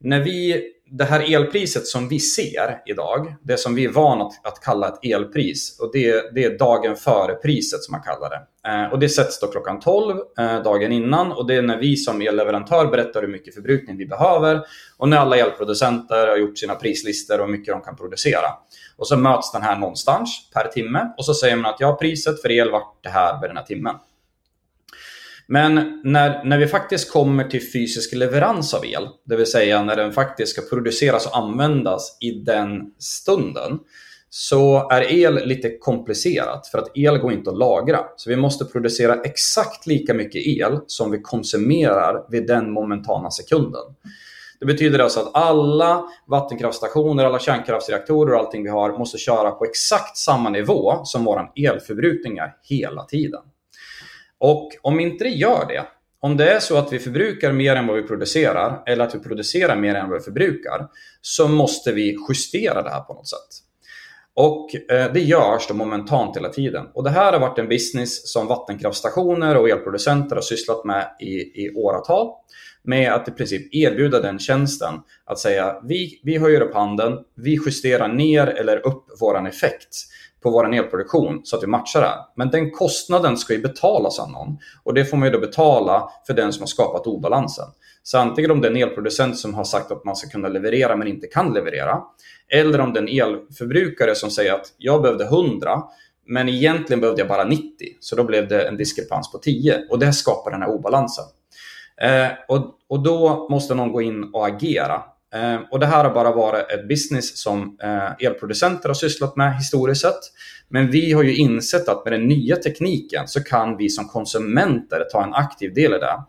[SPEAKER 9] när vi, det här elpriset som vi ser idag, det som vi är vana att, att kalla ett elpris, och det, det är dagen före priset som man kallar det. Eh, och det sätts då klockan 12 eh, dagen innan och det är när vi som elleverantör berättar hur mycket förbrukning vi behöver och när alla elproducenter har gjort sina prislistor och hur mycket de kan producera. Och så möts den här någonstans per timme och så säger man att ja, priset för el vart det här vid den här timmen. Men när, när vi faktiskt kommer till fysisk leverans av el, det vill säga när den faktiskt ska produceras och användas i den stunden, så är el lite komplicerat för att el går inte att lagra. Så vi måste producera exakt lika mycket el som vi konsumerar vid den momentana sekunden. Det betyder alltså att alla vattenkraftstationer, alla kärnkraftsreaktorer och allting vi har måste köra på exakt samma nivå som vår elförbrukning är hela tiden. Och om inte det gör det, om det är så att vi förbrukar mer än vad vi producerar eller att vi producerar mer än vad vi förbrukar så måste vi justera det här på något sätt. Och eh, det görs då momentant hela tiden. Och det här har varit en business som vattenkraftstationer och elproducenter har sysslat med i, i åratal. Med att i princip erbjuda den tjänsten. Att säga vi, vi höjer upp handen, vi justerar ner eller upp våran effekt på vår elproduktion så att vi matchar det. Men den kostnaden ska ju betalas av någon och det får man ju då betala för den som har skapat obalansen. Så antingen om det är en elproducent som har sagt att man ska kunna leverera men inte kan leverera eller om det är en elförbrukare som säger att jag behövde 100 men egentligen behövde jag bara 90 så då blev det en diskrepans på 10 och det skapar den här obalansen. Eh, och, och då måste någon gå in och agera Eh, och det här har bara varit ett business som eh, elproducenter har sysslat med historiskt sett. Men vi har ju insett att med den nya tekniken så kan vi som konsumenter ta en aktiv del i det.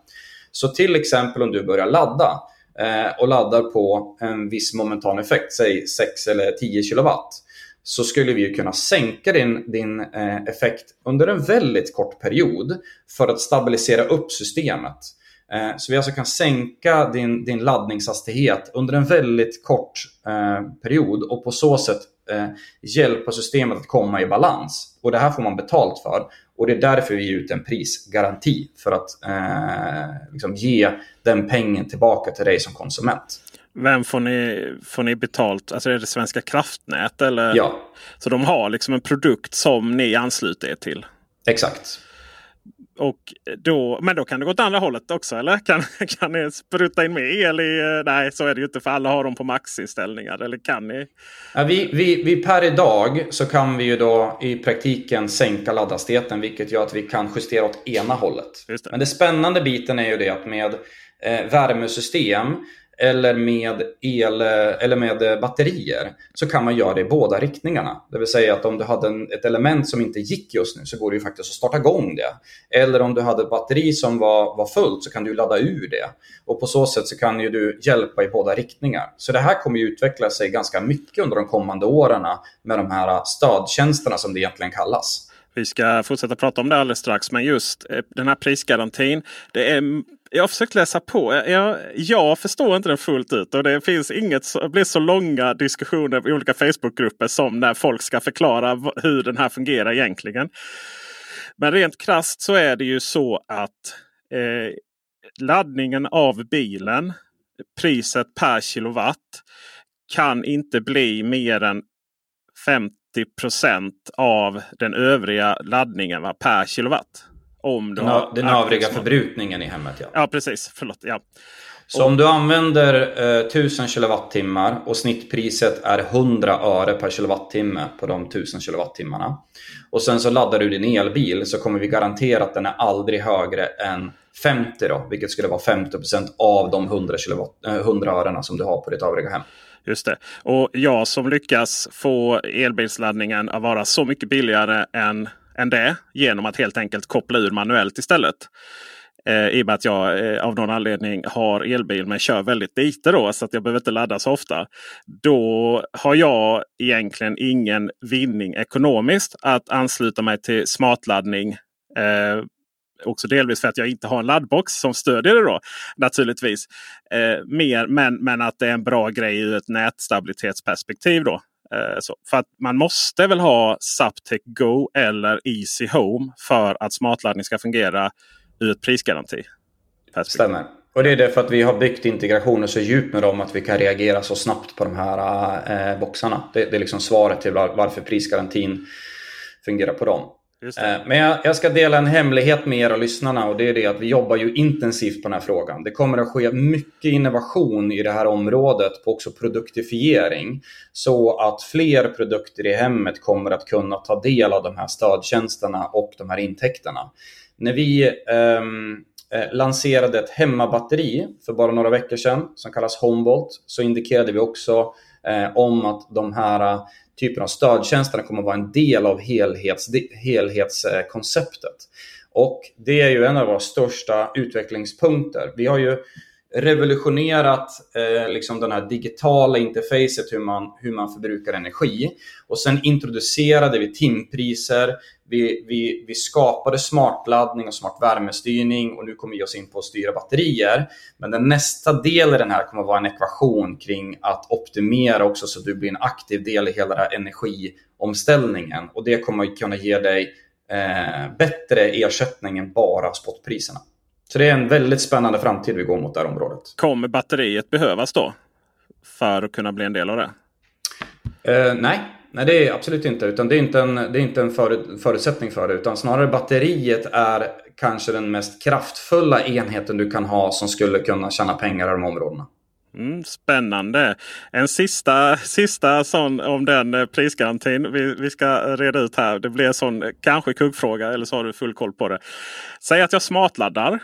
[SPEAKER 9] Så till exempel om du börjar ladda eh, och laddar på en viss momentan effekt, säg 6 eller 10 kilowatt, så skulle vi kunna sänka din, din eh, effekt under en väldigt kort period för att stabilisera upp systemet. Eh, så vi alltså kan sänka din, din laddningshastighet under en väldigt kort eh, period och på så sätt eh, hjälpa systemet att komma i balans. Och det här får man betalt för. Och det är därför vi ger ut en prisgaranti för att eh, liksom ge den pengen tillbaka till dig som konsument.
[SPEAKER 2] Vem får ni, får ni betalt? Alltså är det Svenska kraftnät? Eller?
[SPEAKER 9] Ja.
[SPEAKER 2] Så de har liksom en produkt som ni ansluter er till?
[SPEAKER 9] Exakt.
[SPEAKER 2] Och då, men då kan det gå åt andra hållet också eller? Kan, kan ni spruta in mer el i... Eh, nej så är det ju inte för alla har dem på maxinställningar. Eller kan ni?
[SPEAKER 9] Ja, vi, vi, vi per idag så kan vi ju då i praktiken sänka laddhastigheten vilket gör att vi kan justera åt ena hållet.
[SPEAKER 2] Det.
[SPEAKER 9] Men det spännande biten är ju det att med eh, värmesystem eller med, el, eller med batterier så kan man göra det i båda riktningarna. Det vill säga att om du hade en, ett element som inte gick just nu så går det ju faktiskt att starta igång det. Eller om du hade ett batteri som var, var fullt så kan du ladda ur det. Och på så sätt så kan ju du hjälpa i båda riktningar. Så det här kommer ju utveckla sig ganska mycket under de kommande åren med de här stödtjänsterna som det egentligen kallas.
[SPEAKER 2] Vi ska fortsätta prata om det alldeles strax. Men just eh, den här prisgarantin. Det är jag har försökt läsa på. Jag, jag förstår inte den fullt ut. Och det finns inget det blir så långa diskussioner i olika Facebookgrupper som när folk ska förklara hur den här fungerar egentligen. Men rent krast så är det ju så att eh, laddningen av bilen, priset per kilowatt, kan inte bli mer än 50% av den övriga laddningen va, per kilowatt. Om du
[SPEAKER 9] har den övriga förbrukningen i hemmet. Ja,
[SPEAKER 2] ja precis. Förlåt. Ja.
[SPEAKER 9] Så om du använder eh, 1000 kWh och snittpriset är 100 öre per kilowattimme på de 1000 kWh. Och sen så laddar du din elbil så kommer vi garantera att den är aldrig högre än 50 då, vilket skulle vara 50% av de 100, kilowatt, eh, 100 örena som du har på ditt övriga hem.
[SPEAKER 2] Just det. Och jag som lyckas få elbilsladdningen att vara så mycket billigare än än det genom att helt enkelt koppla ur manuellt istället. Eh, I och med att jag eh, av någon anledning har elbil men kör väldigt lite då så att jag behöver inte ladda så ofta. Då har jag egentligen ingen vinning ekonomiskt att ansluta mig till smartladdning. Eh, också delvis för att jag inte har en laddbox som stödjer det då naturligtvis. Eh, mer, men, men att det är en bra grej ur ett nätstabilitetsperspektiv. då. Eh, så, för att man måste väl ha Zaptec Go eller Easy Home för att smartladdning ska fungera ur ett prisgaranti.
[SPEAKER 9] Stämmer. Och det är därför att vi har byggt integrationer så djupt med dem att vi kan reagera så snabbt på de här eh, boxarna. Det, det, är liksom svaret till varför prisgarantin fungerar på dem. Eh, men jag, jag, ska dela en hemlighet med er och lyssnarna och det är det att vi jobbar ju intensivt på den här frågan. Det kommer att ske mycket innovation i det här området på också produktifiering så att fler produkter i hemmet kommer att kunna ta del av de här stödtjänsterna och de här intäkterna. När vi um, lanserade ett hemmabatteri för bara några veckor sedan som kallas Homebolt så indikerade vi också eh, om att de här typen av stödtjänsterna kommer att vara en del av helhets, helhetskonceptet. Och det är ju en av våra största utvecklingspunkter. Vi har ju revolutionerat eh, liksom den här digitala interfacet hur man, hur man förbrukar energi. Och sen introducerade vi timpriser, vi, vi, vi skapade smartladdning och smart värmestyrning och nu kommer vi oss in på att styra batterier. Men den nästa del i den här kommer att vara en ekvation kring att optimera också så att du blir en aktiv del i hela den här energiomställningen. Och det kommer att kunna ge dig eh, bättre ersättning än bara spotpriserna. Så det är en väldigt spännande framtid vi går mot det här området.
[SPEAKER 2] Kommer batteriet behövas då? För att kunna bli en del av det?
[SPEAKER 9] Uh, nej, nej, det är absolut inte. Utan det är inte en, det är inte en för, förutsättning för det. Utan snarare batteriet är kanske den mest kraftfulla enheten du kan ha som skulle kunna tjäna pengar i de områdena.
[SPEAKER 2] Mm, spännande. En sista, sista sån om den eh, prisgarantin vi, vi ska reda ut här. Det blir en sån kanske kuggfråga eller så har du full koll på det. Säg att jag smartladdar.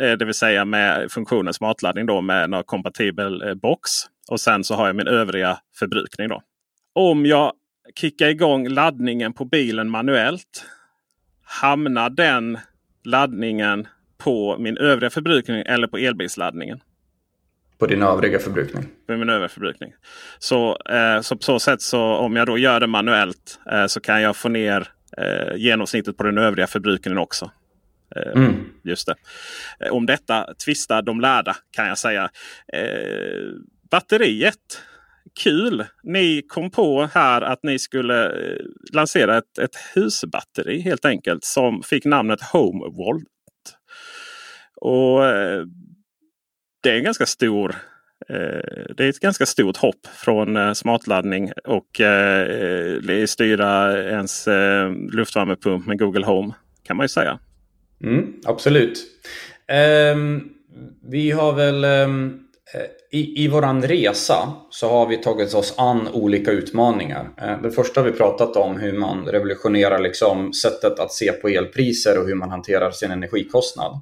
[SPEAKER 2] Eh, det vill säga med funktionen smartladdning då med någon kompatibel eh, box. Och sen så har jag min övriga förbrukning. då. Om jag kickar igång laddningen på bilen manuellt. Hamnar den laddningen på min övriga förbrukning eller på elbilsladdningen?
[SPEAKER 9] På din övriga förbrukning?
[SPEAKER 2] På min övriga förbrukning. Så, eh, så på så sätt så om jag då gör det manuellt eh, så kan jag få ner eh, genomsnittet på den övriga förbrukningen också. Eh, mm. Just det. Eh, om detta tvistar de lärda kan jag säga. Eh, batteriet. Kul! Ni kom på här att ni skulle lansera ett, ett husbatteri helt enkelt som fick namnet HomeVolt. Och det är en ganska stor det är ett ganska stort hopp från smartladdning och styra ens luftvärmepump med Google Home. Kan man ju säga.
[SPEAKER 9] Mm, absolut. Um, vi har väl um, i, i våran resa så har vi tagit oss an olika utmaningar. Uh, det första har vi pratat om hur man revolutionerar liksom sättet att se på elpriser och hur man hanterar sin energikostnad.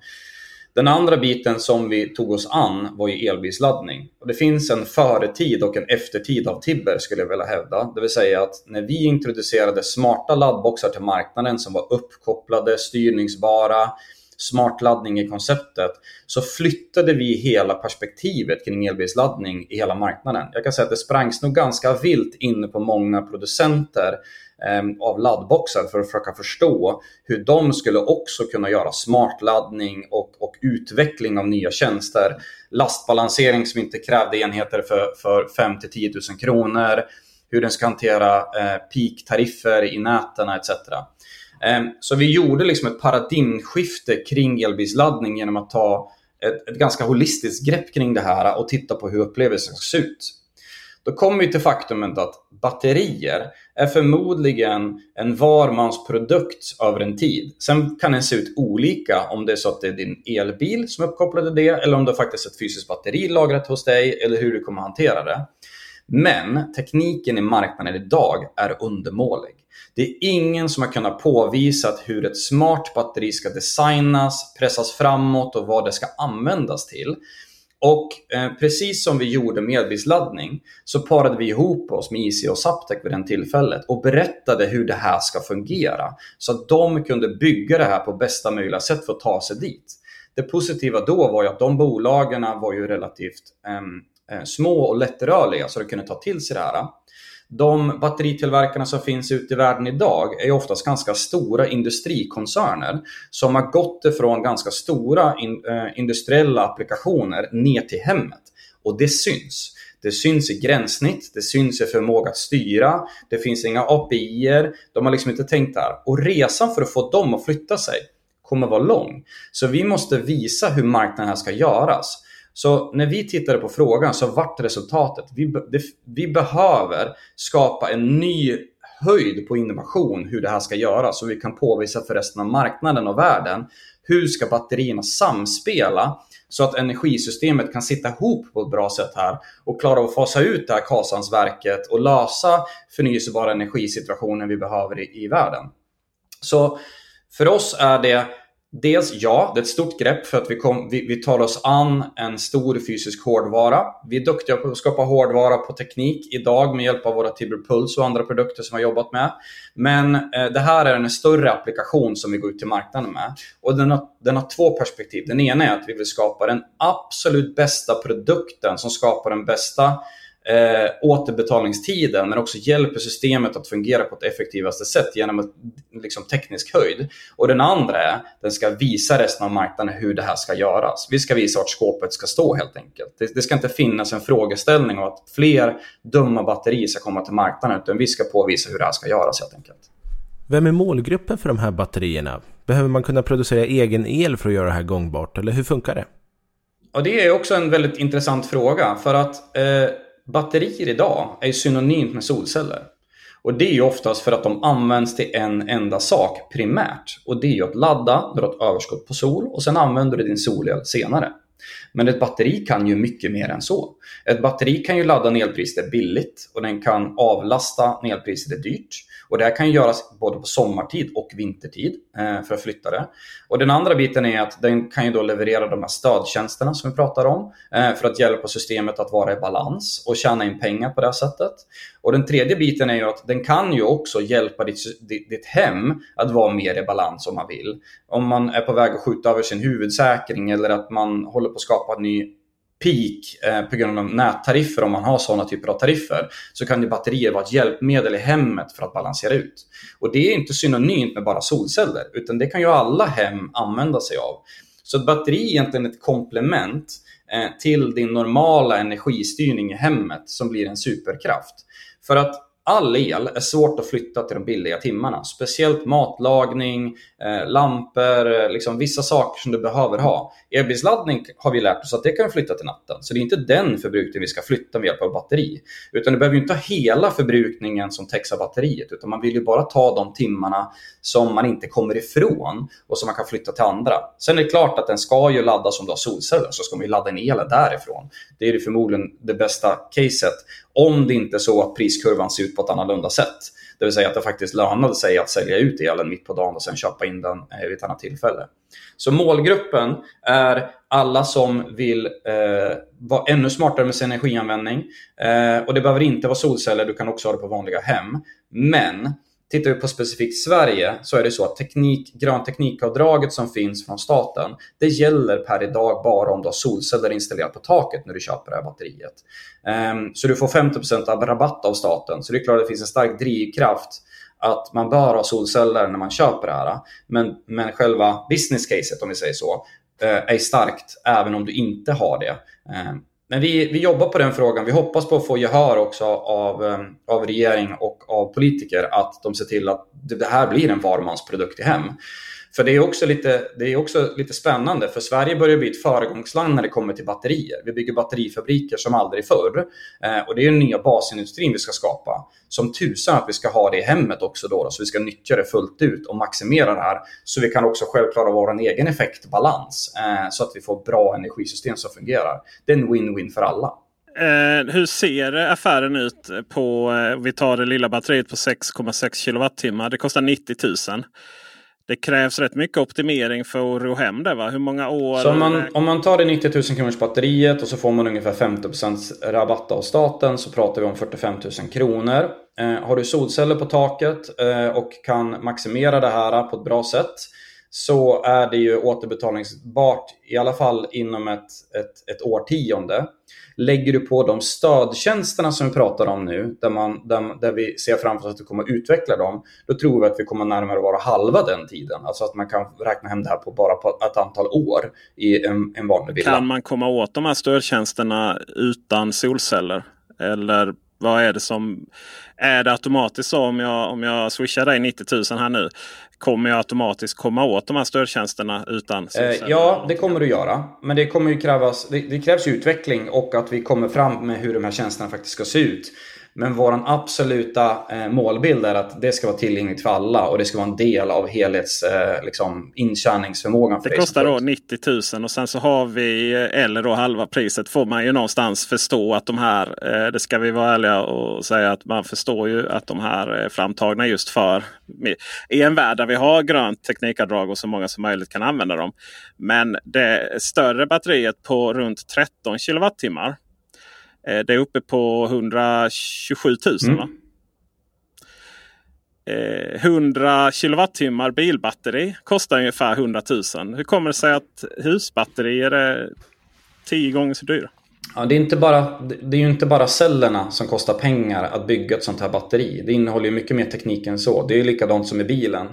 [SPEAKER 9] Den andra biten som vi tog oss an var ju elbilsladdning. Och det finns en företid och en eftertid av Tibber skulle jag vilja hävda. Det vill säga att när vi introducerade smarta laddboxar till marknaden som var uppkopplade, styrningsbara, smart laddning i konceptet så flyttade vi hela perspektivet kring elbilsladdning i hela marknaden. Jag kan säga att det sprangs nog ganska vilt inne på många producenter Ehm, av laddboxar för att försöka förstå hur de skulle också kunna göra smartladdning och, och utveckling av nya tjänster. Lastbalansering som inte krävde enheter för, för 5 till 10 000 kronor. Hur den ska hantera eh, peak-tariffer i näten etc. Eh, så vi gjorde liksom ett paradigmskifte kring elbilsladdning genom att ta ett, ett, ganska holistiskt grepp kring det här och titta på hur upplevelsen ser ut. Då kommer vi till faktumet att batterier är förmodligen en varmansprodukt över en tid. Sen kan den se ut olika om det är så att det är din elbil som är uppkopplad till det eller om det faktiskt är ett fysiskt batteri lagrat hos dig eller hur du kommer hantera det. Men tekniken i marknaden idag är undermålig. Det är ingen som har kunnat påvisa hur ett smart batteri ska designas, pressas framåt och vad det ska användas till. Och eh, precis som vi gjorde med laddning så parade vi ihop oss med IC och Zaptec vid den tillfället och berättade hur det här ska fungera. Så att de kunde bygga det här på bästa möjliga sätt för att ta sig dit. Det positiva då var ju att de bolagen var ju relativt ehm, eh, små och lättrörliga så de kunde ta till sig det här. De batteritillverkarna som finns ute i världen idag är oftast ganska stora industrikoncerner som har gått ifrån ganska stora in, eh, industriella applikationer ner till hemmet. Och det syns. Det syns i gränssnitt, det syns i förmåga att styra, det finns inga API-er, de har liksom inte tänkt där. Och resan för att få dem att flytta sig kommer vara lång. Så vi måste visa hur marknaden här ska göras. Så när vi tittade på frågan så vart resultatet, vi, det, vi behöver skapa en ny höjd på innovation hur det här ska göras så vi kan påvisa för resten av marknaden och världen hur ska batterierna samspela så att energisystemet kan sitta ihop på ett bra sätt här och klara att fasa ut det här Karlshamnsverket och lösa förnyelsebara energisituationer vi behöver i, i världen. Så för oss är det Dels ja, det är ett stort grepp för att vi, kom, vi, vi, tar oss an en stor fysisk hårdvara. Vi är duktiga på att skapa hårdvara på teknik idag med hjälp av våra Tibberpuls och andra produkter som vi har jobbat med. Men eh, det här är en större applikation som vi går ut till marknaden med. Och den har, den har två perspektiv. Den ena är att vi vill skapa den absolut bästa produkten som skapar den bästa eh, återbetalningstiden men också hjälper systemet att fungera på ett effektivaste sätt genom ett, liksom, teknisk höjd. Och den andra är den ska visa resten av marknaden hur det här ska göras. Vi ska visa vart skåpet ska stå helt enkelt. Det, det ska inte finnas en frågeställning om att fler dumma batterier ska komma till marknaden utan vi ska påvisa hur det här ska göras helt enkelt.
[SPEAKER 1] Vem är målgruppen för de här batterierna? Behöver man kunna producera egen el för att göra det här gångbart eller hur funkar det?
[SPEAKER 9] Och det är också en väldigt intressant fråga för att eh, batterier idag är synonymt med solceller. Och det är ju oftast för att de används till en enda sak primärt. Och det är ju att ladda när du har ett överskott på sol och sen använder du din solel senare. Men ett batteri kan ju mycket mer än så. Ett batteri kan ju ladda när elpriset är billigt och den kan avlasta när elpriset är dyrt. Och det här kan göras både på sommartid och vintertid eh, för att flytta det. Och den andra biten är att den kan ju då leverera de här stödtjänsterna som vi pratar om eh, för att hjälpa systemet att vara i balans och tjäna in pengar på det här sättet. Och den tredje biten är ju att den kan ju också hjälpa ditt, ditt, ditt hem att vara mer i balans om man vill. Om man är på väg att skjuta över sin huvudsäkring eller att man håller på att skapa en ny peak eh, på grund av nättariffer, om man har sådana typer av tariffer, så kan ju batterier vara ett hjälpmedel i hemmet för att balansera ut. Och det är inte synonymt med bara solceller, utan det kan ju alla hem använda sig av. Så ett batteri är egentligen ett komplement eh, till din normala energistyrning i hemmet som blir en superkraft. För att all el är svårt att flytta till de billiga timmarna. Speciellt matlagning, eh, lampor, eh, liksom vissa saker som du behöver ha. Elbilsladdning har vi lärt oss att det kan flytta till natten. Så det är inte den förbrukningen vi ska flytta med hjälp av batteri. Utan du behöver inte ha hela förbrukningen som täcks av batteriet. Utan man vill ju bara ta de timmarna som man inte kommer ifrån och som man kan flytta till andra. Sen är det klart att den ska ju laddas om du har solceller. Så ska man ju ladda in elen därifrån. Det är ju förmodligen det bästa caset. Om det inte är så att priskurvan ser ut på ett annorlunda sätt. Det vill säga att det faktiskt lönade sig att sälja ut elen mitt på dagen och sen köpa in den eh, vid ett annat tillfälle. Så målgruppen är alla som vill eh, vara ännu smartare med sin energianvändning. Eh, och det behöver inte vara solceller, du kan också ha det på vanliga hem. Men Tittar vi på specifikt Sverige så är det så att teknik, grön teknikavdraget som finns från staten, det gäller per idag bara om du har solceller installerat på taket när du köper det här batteriet. Um, så du får 50% av rabatt av staten. Så det är klart att det finns en stark drivkraft att man bör ha solceller när man köper det här. Men, men själva business caset, om vi säger så, eh, är starkt även om du inte har det. Ehm, men vi, vi jobbar på den frågan. Vi hoppas på att få gehör också av, ehm, av regering och av politiker att de ser till att det här blir en varmansprodukt i hem. För det är, också lite, det är också lite spännande, för Sverige börjar bli ett föregångsland när det kommer till batterier. Vi bygger batterifabriker som aldrig förr. Eh, och det är den nya basindustrin vi ska skapa. Som tusan att vi ska ha det i hemmet också då, då, så vi ska nyttja det fullt ut och maximera det här. Så vi kan också självklara vår egen effektbalans, eh, så att vi får bra energisystem som fungerar. Det är en win-win för alla.
[SPEAKER 10] Eh, hur ser affären ut på, eh, vi tar det lilla batteriet på 6,6 kWh. Det kostar 90 000. Det krävs rätt mycket optimering för att ro hem det va? Hur många år?
[SPEAKER 9] Så om man, om man tar det 90 000 kronors batteriet och så får man ungefär 50 rabatt av staten så pratar vi om 45 000 kronor. Eh, har du solceller på taket eh, och kan maximera det här på ett bra sätt så är det ju återbetalningsbart i alla fall inom ett, ett, ett årtionde. Lägger du på de stödtjänsterna som vi pratar om nu, där, man, där, där vi ser framför oss att vi kommer att utveckla dem, då tror vi att vi kommer närmare vara halva den tiden. Alltså att man kan räkna hem det här på bara på ett antal år i en, en vanlig villa.
[SPEAKER 10] Kan man komma åt de här stödtjänsterna utan solceller? Eller
[SPEAKER 2] vad är det som... Är det automatiskt så om jag, om jag swishar dig 90 000 här nu? Kommer jag automatiskt komma åt de här stödtjänsterna utan
[SPEAKER 9] eh, Ja, det kommer du göra. Men det kommer ju krävas, det, det, krävs utveckling och att vi kommer fram med hur de här tjänsterna faktiskt ska se ut. Men vår absoluta eh, målbild är att det ska vara tillgängligt för alla och det ska vara en del av helhets eh, liksom, intjäningsförmågan.
[SPEAKER 2] För det kostar då 90 000 och sen så har vi, eh, eller då halva priset, får man ju någonstans förstå att de här, det ska vi vara ärliga och säga att man förstår ju att de här är framtagna just för i en värld där vi har grönt teknikavdrag och så många som möjligt kan använda dem. Men det större batteriet på runt 13 kilowattimmar det är uppe på 127 000. Mm. Va? 100 eh, kilowattimmar bilbatteri kostar ungefär 100 000. Hur kommer det sig att husbatterier är 10 gånger så dyra?
[SPEAKER 9] Ja, det, är inte bara, det är ju inte bara cellerna som kostar pengar att bygga ett sånt här batteri. Det innehåller ju mycket mer teknik än så. Det är likadant som med bilen.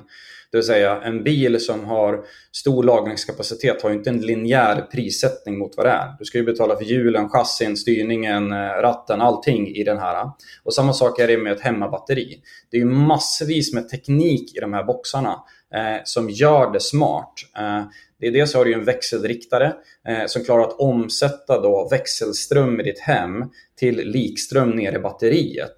[SPEAKER 9] Det vill säga en bil som har stor lagringskapacitet har ju inte en linjär prissättning mot vad det är. Du ska ju betala för hjulen, chassin, styrningen, eh, ratten, allting i den här. Och samma sak är det med ett hemmabatteri. Det är ju massvis med teknik i de här boxarna eh, som gör det smart. Eh, det är dels har du en växelriktare eh, som klarar att omsätta då växelström i ditt hem till likström nere i batteriet.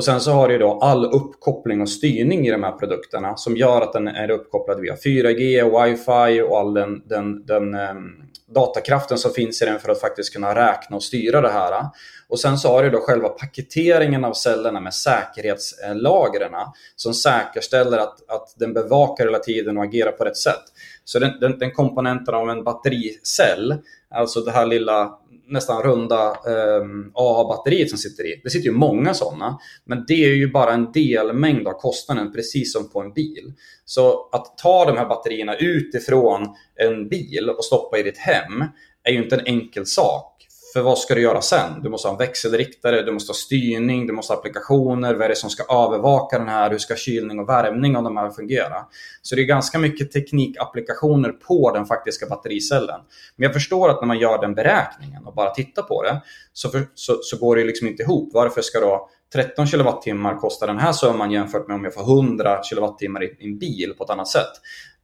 [SPEAKER 9] Och sen så har du då all uppkoppling och styrning i de här produkterna som gör att den är uppkopplad via 4G, wifi och all den, den, den um, datakraften som finns i den för att faktiskt kunna räkna och styra det här. Och sen så har du då själva paketeringen av cellerna med säkerhetslagren som säkerställer att, att den bevakar hela tiden och agerar på rätt sätt. Så den, den, den komponenten av en battericell, alltså det här lilla nästan runda eh, AA-batteriet som sitter i. Det sitter ju många sådana. Men det är ju bara en delmängd av kostnaden, precis som på en bil. Så att ta de här batterierna utifrån en bil och stoppa i ditt hem är ju inte en enkel sak. För vad ska du göra sen? Du måste ha en växelriktare, du måste ha styrning, du måste ha applikationer. Vad är det som ska övervaka den här? Hur ska kylning och värmning av de här fungera? Så det är ganska mycket teknikapplikationer på den faktiska battericellen. Men jag förstår att när man gör den beräkningen och bara tittar på det så, för, så, så går det liksom inte ihop. Varför ska då 13 kilowattimmar kosta den här summan jämfört med om jag får 100 kilowattimmar i en bil på ett annat sätt?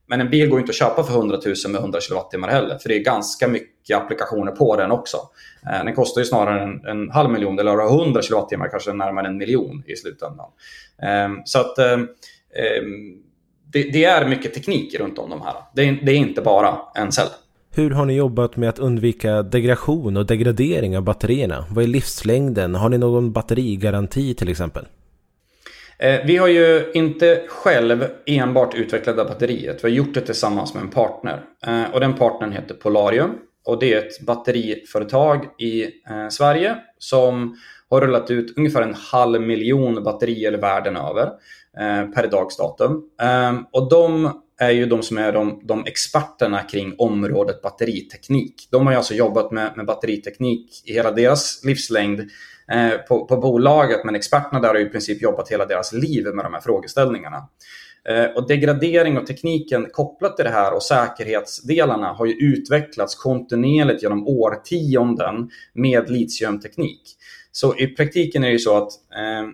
[SPEAKER 9] Men en bil går inte att köpa för 100 000 med 100 kWh heller. För det är ganska mycket applikationer på den också. Eh, den kostar ju snarare en, en halv miljon eller 100 kWh kanske närmare en miljon i slutändan. Ehm, så att ehm, ehm, det, det är mycket teknik runt om de här. Det är, det är inte bara en cell.
[SPEAKER 1] Hur har ni jobbat med att undvika degradation och degradering av batterierna? Vad är livslängden? Har ni någon batterigaranti till exempel?
[SPEAKER 9] Eh, vi har ju inte själv enbart utvecklat det batteriet. Vi har gjort det tillsammans med en partner. Eh, och den partnern heter Polarium. Och det är ett batteriföretag i eh, Sverige som har rullat ut ungefär en halv miljon batterier världen över per dags datum. Ehm, och de är ju de som är de, de experterna kring området batteriteknik. De har ju alltså jobbat med, med batteriteknik i hela deras livslängd Eh, på, på bolaget, men experterna där har i princip jobbat hela deras liv med de här frågeställningarna. Eh, och degradering och tekniken kopplat till det här och säkerhetsdelarna har ju utvecklats kontinuerligt genom årtionden med litiumteknik. Så i praktiken är det ju så att eh,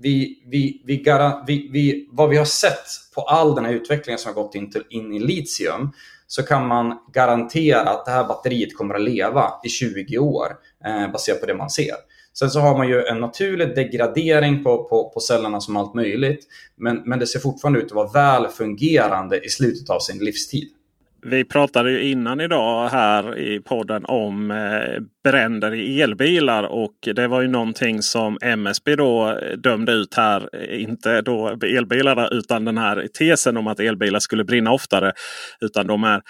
[SPEAKER 9] vi, vi, vi, vi, vi, vad vi har sett på all den här utvecklingen som har gått in, till, in i litium så kan man garantera att det här batteriet kommer att leva i 20 år eh, baserat på det man ser. Sen så har man ju en naturlig degradering på, på, på cellerna som allt möjligt. Men, men det ser fortfarande ut att vara väl fungerande i slutet av sin livstid.
[SPEAKER 2] Vi pratade ju innan idag här i podden om eh, bränder i elbilar och det var ju någonting som MSB då dömde ut här. Inte då elbilarna utan den här tesen om att elbilar skulle brinna oftare. Utan de här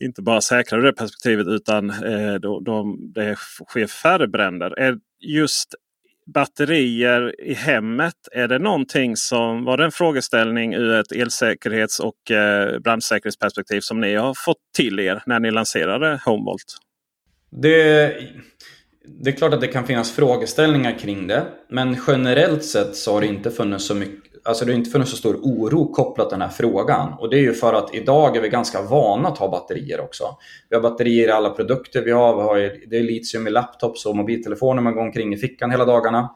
[SPEAKER 2] inte bara säkra ur det perspektivet utan eh, då, de, det sker färre bränder. Är just batterier i hemmet. Är det någonting som var det en frågeställning ur ett elsäkerhets och eh, brandsäkerhetsperspektiv som ni har fått till er när ni lanserade Homevolt?
[SPEAKER 9] Det, det är klart att det kan finnas frågeställningar kring det. Men generellt sett så har det inte funnits så mycket alltså det har inte funnits så stor oro kopplat till den här frågan. Och det är ju för att idag är vi ganska vana att ha batterier också. Vi har batterier i alla produkter vi har. Vi har det är litium i laptops och mobiltelefoner man går omkring i fickan hela dagarna.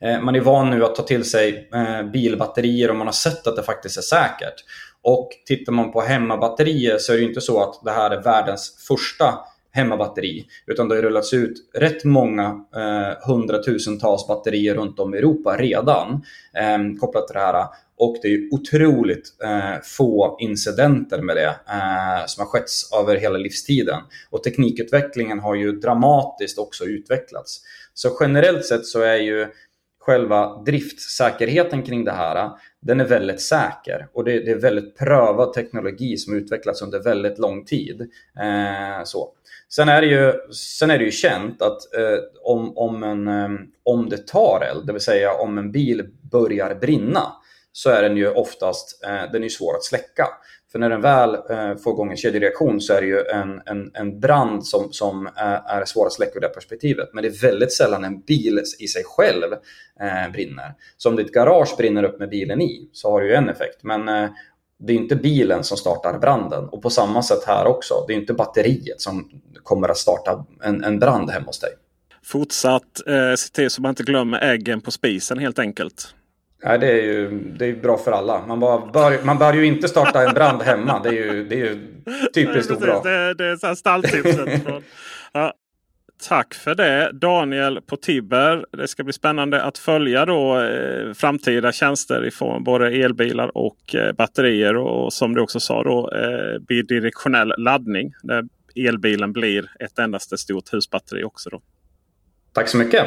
[SPEAKER 9] Eh, man är van nu att ta till sig eh, bilbatterier och man har sett att det faktiskt är säkert. Och tittar man på hemmabatterier så är det inte så att det här är världens första hemmabatteri. Utan det har rullats ut rätt många eh, hundratusentals batterier runt om i Europa redan eh, kopplat till det här. Och det är otroligt eh, få incidenter med det eh, som har skett över hela livstiden. Och teknikutvecklingen har ju dramatiskt också utvecklats. Så generellt sett så är ju själva driftsäkerheten kring det här, den är väldigt säker. Och det, det är väldigt prövad teknologi som utvecklats under väldigt lång tid. Eh, så. Sen är det ju, sen är det ju känt att eh, om, om, en, eh, om det tar eld, det vill säga om en bil börjar brinna, så är den ju oftast eh, den är svår att släcka. För när den väl eh, får igång en kedjereaktion så är det ju en, en, en brand som, som är svår att släcka ur det perspektivet. Men det är väldigt sällan en bil i sig själv eh, brinner. Så om ditt garage brinner upp med bilen i så har det ju en effekt. Men eh, det är inte bilen som startar branden. Och på samma sätt här också. Det är inte batteriet som kommer att starta en, en brand hemma hos dig.
[SPEAKER 10] Fortsatt eh, se till så man inte glömmer äggen på spisen helt enkelt.
[SPEAKER 9] Nej, det är ju det är bra för alla. Man, bör, man bör ju inte starta en brand hemma. Det är ju, det är ju typiskt obra.
[SPEAKER 10] Det, det är stalltipset. från, ja, tack för det Daniel på Tibber. Det ska bli spännande att följa då eh, framtida tjänster ifrån både elbilar och eh, batterier. Och som du också sa då eh, bidirektionell laddning. Där elbilen blir ett endaste stort husbatteri också. Då.
[SPEAKER 9] Tack så mycket.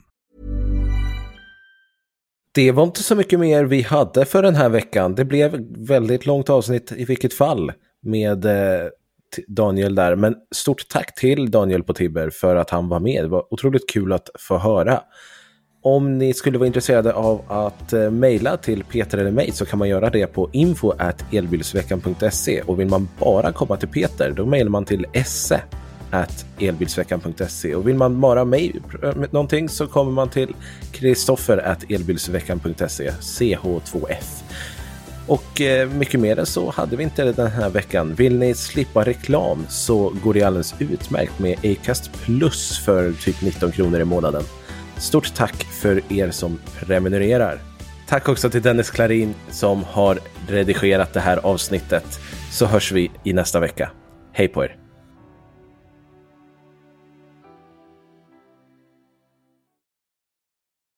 [SPEAKER 1] Det var inte så mycket mer vi hade för den här veckan. Det blev väldigt långt avsnitt i vilket fall med eh, Daniel där. Men stort tack till Daniel på Tibber för att han var med. Det var otroligt kul att få höra. Om ni skulle vara intresserade av att eh, mejla till Peter eller mig så kan man göra det på info elbilsveckan.se och vill man bara komma till Peter då mejlar man till esse at elbilsveckan.se och vill man mara mig eh, någonting så kommer man till kristoffer at elbilsveckan.se ch2f. Och eh, mycket mer än så hade vi inte den här veckan. Vill ni slippa reklam så går det alldeles utmärkt med Acast Plus för typ 19 kronor i månaden. Stort tack för er som prenumererar. Tack också till Dennis Klarin som har redigerat det här avsnittet. Så hörs vi i nästa vecka. Hej på er!